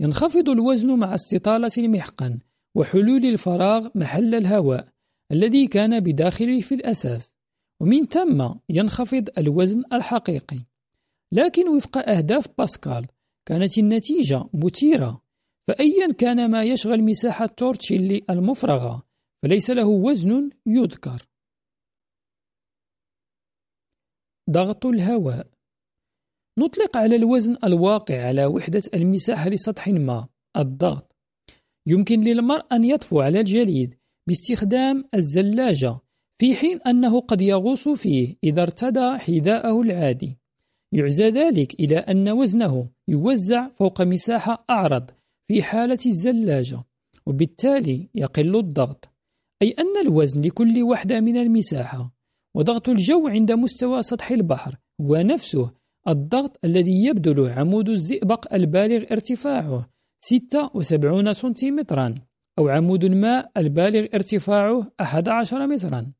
ينخفض الوزن مع استطالة المحقن وحلول الفراغ محل الهواء الذي كان بداخله في الأساس ومن ثم ينخفض الوزن الحقيقي. لكن وفق أهداف باسكال كانت النتيجة مثيرة فأيا كان ما يشغل مساحة تورتشيلي المفرغة فليس له وزن يذكر. ضغط الهواء. نطلق على الوزن الواقع على وحدة المساحة لسطح ما الضغط. يمكن للمرء أن يطفو على الجليد باستخدام الزلاجة في حين أنه قد يغوص فيه إذا ارتدى حذاءه العادي. يعزى ذلك إلى أن وزنه يوزع فوق مساحة أعرض في حالة الزلاجة وبالتالي يقل الضغط. أي أن الوزن لكل وحدة من المساحة وضغط الجو عند مستوى سطح البحر هو نفسه الضغط الذي يبذل عمود الزئبق البالغ ارتفاعه 76 سنتيمترا أو عمود الماء البالغ ارتفاعه 11 مترا.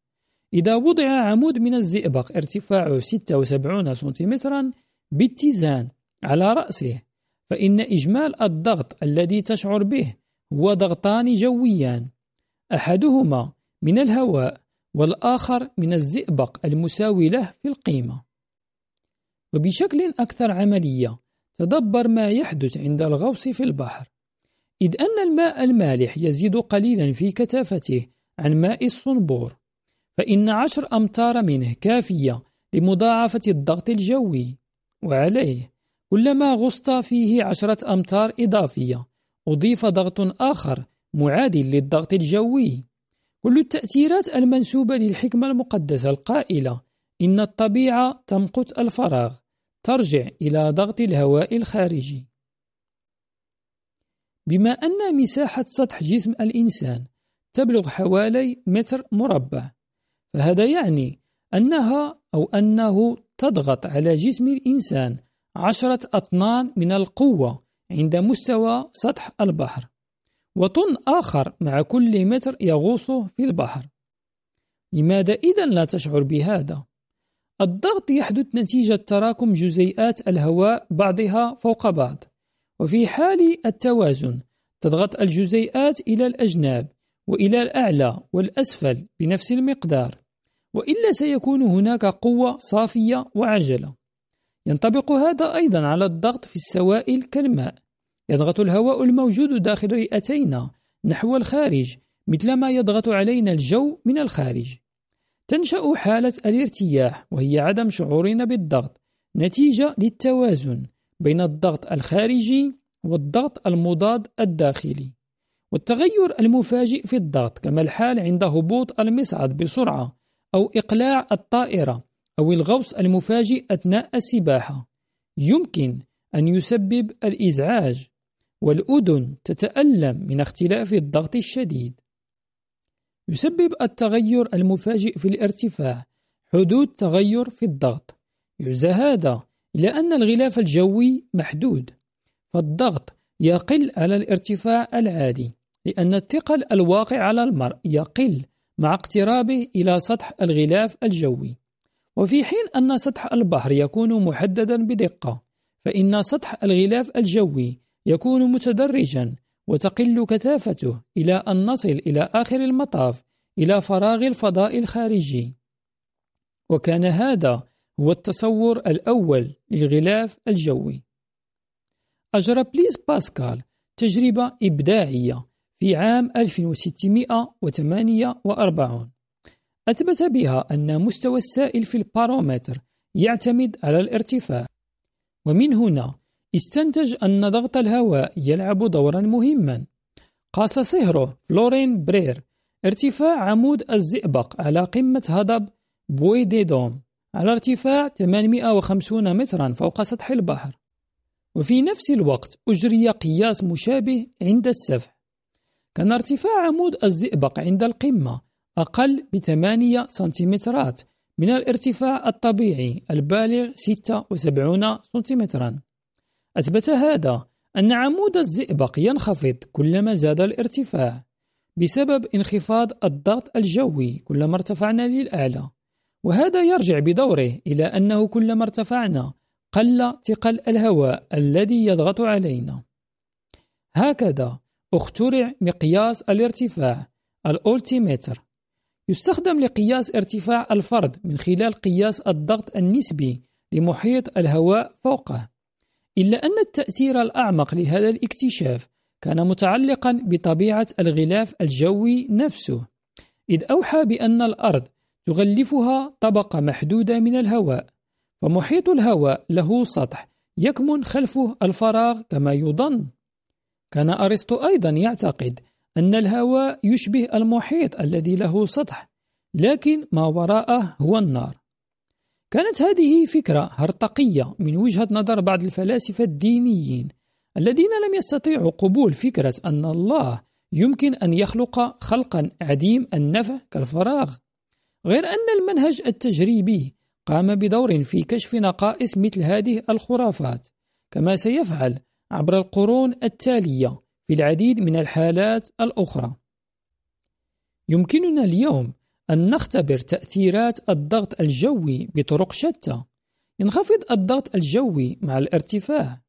إذا وضع عمود من الزئبق ارتفاعه 76 سنتيمترا باتزان على رأسه فإن إجمال الضغط الذي تشعر به هو ضغطان جويان. أحدهما من الهواء والآخر من الزئبق المساوي له في القيمة. وبشكل أكثر عملية تدبر ما يحدث عند الغوص في البحر. إذ أن الماء المالح يزيد قليلا في كثافته عن ماء الصنبور فإن عشر أمتار منه كافية لمضاعفة الضغط الجوي. وعليه كلما غصت فيه عشرة أمتار إضافية أضيف ضغط آخر معادل للضغط الجوي. كل التأثيرات المنسوبة للحكمة المقدسة القائلة إن الطبيعة تمقت الفراغ. ترجع إلى ضغط الهواء الخارجي بما أن مساحة سطح جسم الإنسان تبلغ حوالي متر مربع فهذا يعني أنها أو أنه تضغط على جسم الإنسان عشرة أطنان من القوة عند مستوى سطح البحر وطن آخر مع كل متر يغوص في البحر لماذا إذا لا تشعر بهذا؟ الضغط يحدث نتيجة تراكم جزيئات الهواء بعضها فوق بعض وفي حال التوازن تضغط الجزيئات إلى الأجناب وإلى الأعلى والأسفل بنفس المقدار وإلا سيكون هناك قوة صافية وعجلة ينطبق هذا أيضا على الضغط في السوائل كالماء يضغط الهواء الموجود داخل رئتينا نحو الخارج مثلما يضغط علينا الجو من الخارج. تنشأ حالة الارتياح وهي عدم شعورنا بالضغط. نتيجة للتوازن بين الضغط الخارجي والضغط المضاد الداخلي والتغير المفاجئ في الضغط كما الحال عند هبوط المصعد بسرعة أو إقلاع الطائرة أو الغوص المفاجئ أثناء السباحة. يمكن أن يسبب الإزعاج والأذن تتألم من اختلاف الضغط الشديد. يسبب التغير المفاجئ في الارتفاع حدوث تغير في الضغط. يعزى هذا إلى أن الغلاف الجوي محدود فالضغط يقل على الارتفاع العالي لأن الثقل الواقع على المرء يقل مع اقترابه إلى سطح الغلاف الجوي. وفي حين أن سطح البحر يكون محددا بدقة فإن سطح الغلاف الجوي يكون متدرجا وتقل كثافته إلى أن نصل إلى آخر المطاف إلى فراغ الفضاء الخارجي. وكان هذا هو التصور الأول للغلاف الجوي. أجرى بليز باسكال تجربة إبداعية في عام 1648 أثبت بها أن مستوى السائل في البارومتر يعتمد على الارتفاع. ومن هنا استنتج أن ضغط الهواء يلعب دورا مهما. قاس صهره فلورين برير ارتفاع عمود الزئبق على قمة هضب بوي دي دوم على ارتفاع 850 مترا فوق سطح البحر. وفي نفس الوقت أجري قياس مشابه عند السفح. كان ارتفاع عمود الزئبق عند القمة أقل بثمانية سنتيمترات من الارتفاع الطبيعي البالغ 76 سنتيمترا. أثبت هذا أن عمود الزئبق ينخفض كلما زاد الارتفاع بسبب انخفاض الضغط الجوي كلما ارتفعنا للأعلى وهذا يرجع بدوره إلى أنه كلما ارتفعنا قل ثقل الهواء الذي يضغط علينا. هكذا اخترع مقياس الارتفاع الأولتيمتر. يستخدم لقياس ارتفاع الفرد من خلال قياس الضغط النسبي لمحيط الهواء فوقه. إلا أن التأثير الأعمق لهذا الاكتشاف كان متعلقا بطبيعة الغلاف الجوي نفسه إذ أوحى بأن الأرض تغلفها طبقة محدودة من الهواء فمحيط الهواء له سطح يكمن خلفه الفراغ كما يظن. كان أرسطو أيضا يعتقد أن الهواء يشبه المحيط الذي له سطح لكن ما وراءه هو النار. كانت هذه فكرة هرطقية من وجهة نظر بعض الفلاسفة الدينيين الذين لم يستطيعوا قبول فكرة أن الله يمكن أن يخلق خلقا عديم النفع كالفراغ. غير أن المنهج التجريبي قام بدور في كشف نقائص مثل هذه الخرافات كما سيفعل عبر القرون التالية في العديد من الحالات الأخرى. يمكننا اليوم أن نختبر تأثيرات الضغط الجوي بطرق شتى. ينخفض الضغط الجوي مع الارتفاع.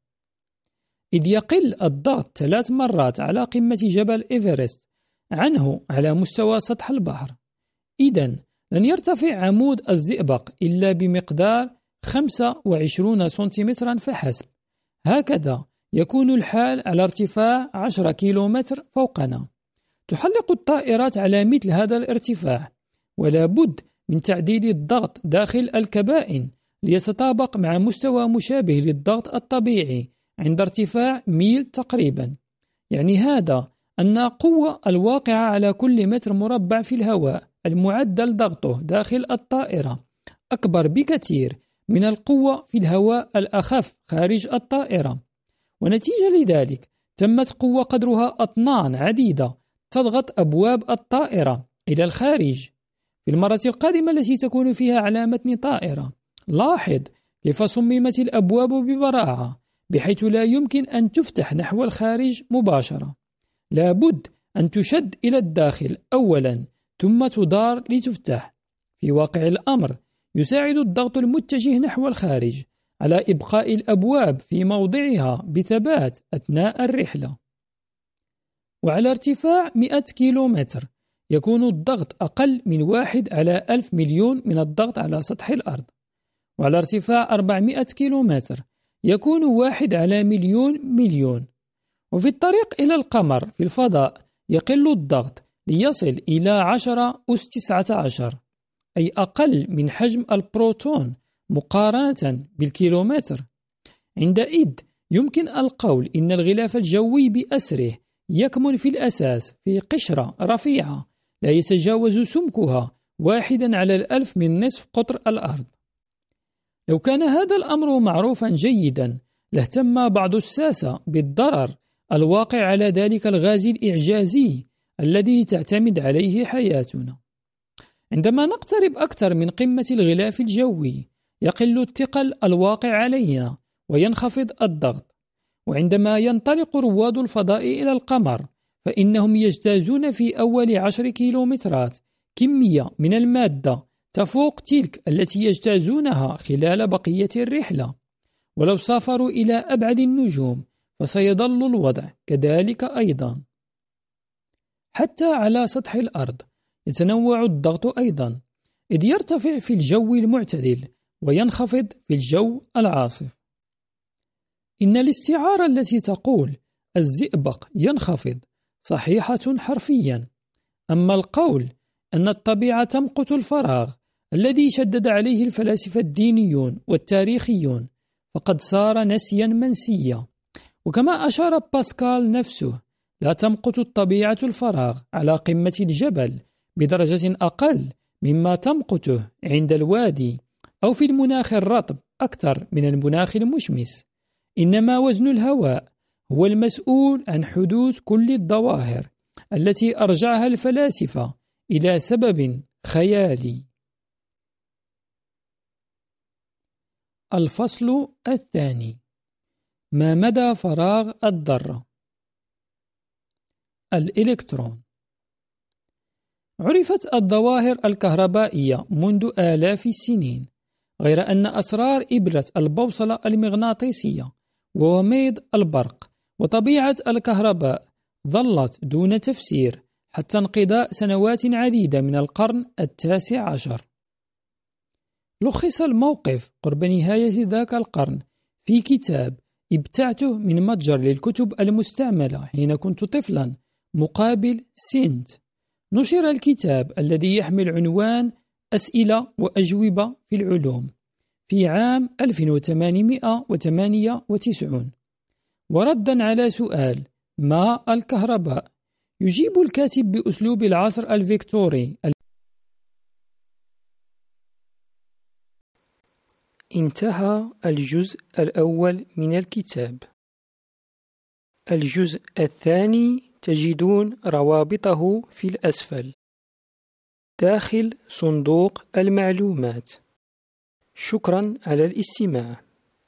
إذ يقل الضغط ثلاث مرات على قمة جبل إيفرست عنه على مستوى سطح البحر. إذا لن يرتفع عمود الزئبق إلا بمقدار 25 سنتيمترا فحسب. هكذا يكون الحال على ارتفاع 10 كيلومتر فوقنا. تحلق الطائرات على مثل هذا الارتفاع. ولا بد من تعديل الضغط داخل الكبائن ليتطابق مع مستوى مشابه للضغط الطبيعي عند ارتفاع ميل تقريبا. يعني هذا أن قوة الواقعة على كل متر مربع في الهواء المعدل ضغطه داخل الطائرة أكبر بكثير من القوة في الهواء الأخف خارج الطائرة. ونتيجة لذلك تمت قوة قدرها أطنان عديدة تضغط أبواب الطائرة إلى الخارج. في المرة القادمة التي تكون فيها على متن طائرة. لاحظ كيف صممت الأبواب ببراعة بحيث لا يمكن أن تفتح نحو الخارج مباشرة. لابد أن تشد إلى الداخل أولا ثم تدار لتفتح. في واقع الأمر يساعد الضغط المتجه نحو الخارج على إبقاء الأبواب في موضعها بثبات أثناء الرحلة. وعلى ارتفاع 100 كيلومتر يكون الضغط أقل من واحد على ألف مليون من الضغط على سطح الأرض. وعلى ارتفاع 400 كيلومتر يكون واحد على مليون مليون. وفي الطريق إلى القمر في الفضاء يقل الضغط ليصل إلى 10 أس 19 أي أقل من حجم البروتون مقارنة بالكيلومتر. عندئذ يمكن القول إن الغلاف الجوي بأسره يكمن في الأساس في قشرة رفيعة لا يتجاوز سمكها واحدا على الألف من نصف قطر الأرض. لو كان هذا الأمر معروفا جيدا لاهتم بعض الساسة بالضرر الواقع على ذلك الغاز الإعجازي الذي تعتمد عليه حياتنا. عندما نقترب أكثر من قمة الغلاف الجوي يقل الثقل الواقع علينا وينخفض الضغط. وعندما ينطلق رواد الفضاء إلى القمر فإنهم يجتازون في أول عشر كيلومترات كمية من المادة تفوق تلك التي يجتازونها خلال بقية الرحلة. ولو سافروا إلى أبعد النجوم فسيظل الوضع كذلك أيضا. حتى على سطح الأرض يتنوع الضغط أيضا إذ يرتفع في الجو المعتدل وينخفض في الجو العاصف. إن الاستعارة التي تقول الزئبق ينخفض صحيحة حرفيا. أما القول أن الطبيعة تمقت الفراغ الذي شدد عليه الفلاسفة الدينيون والتاريخيون فقد صار نسيا منسيا. وكما أشار باسكال نفسه لا تمقت الطبيعة الفراغ على قمة الجبل بدرجة أقل مما تمقته عند الوادي أو في المناخ الرطب أكثر من المناخ المشمس. إنما وزن الهواء هو المسؤول عن حدوث كل الظواهر التي أرجعها الفلاسفة إلى سبب خيالي. الفصل الثاني ما مدى فراغ الذرة الإلكترون عرفت الظواهر الكهربائية منذ آلاف السنين غير أن أسرار إبرة البوصلة المغناطيسية ووميض البرق وطبيعة الكهرباء ظلت دون تفسير حتى انقضاء سنوات عديدة من القرن التاسع عشر. لخص الموقف قرب نهاية ذاك القرن في كتاب ابتعته من متجر للكتب المستعملة حين كنت طفلا مقابل سنت. نشر الكتاب الذي يحمل عنوان أسئلة وأجوبة في العلوم في عام 1898 وردا على سؤال ما الكهرباء؟ يجيب الكاتب بأسلوب العصر الفيكتوري. انتهى الجزء الأول من الكتاب. الجزء الثاني تجدون روابطه في الأسفل. داخل صندوق المعلومات. شكرا على الاستماع.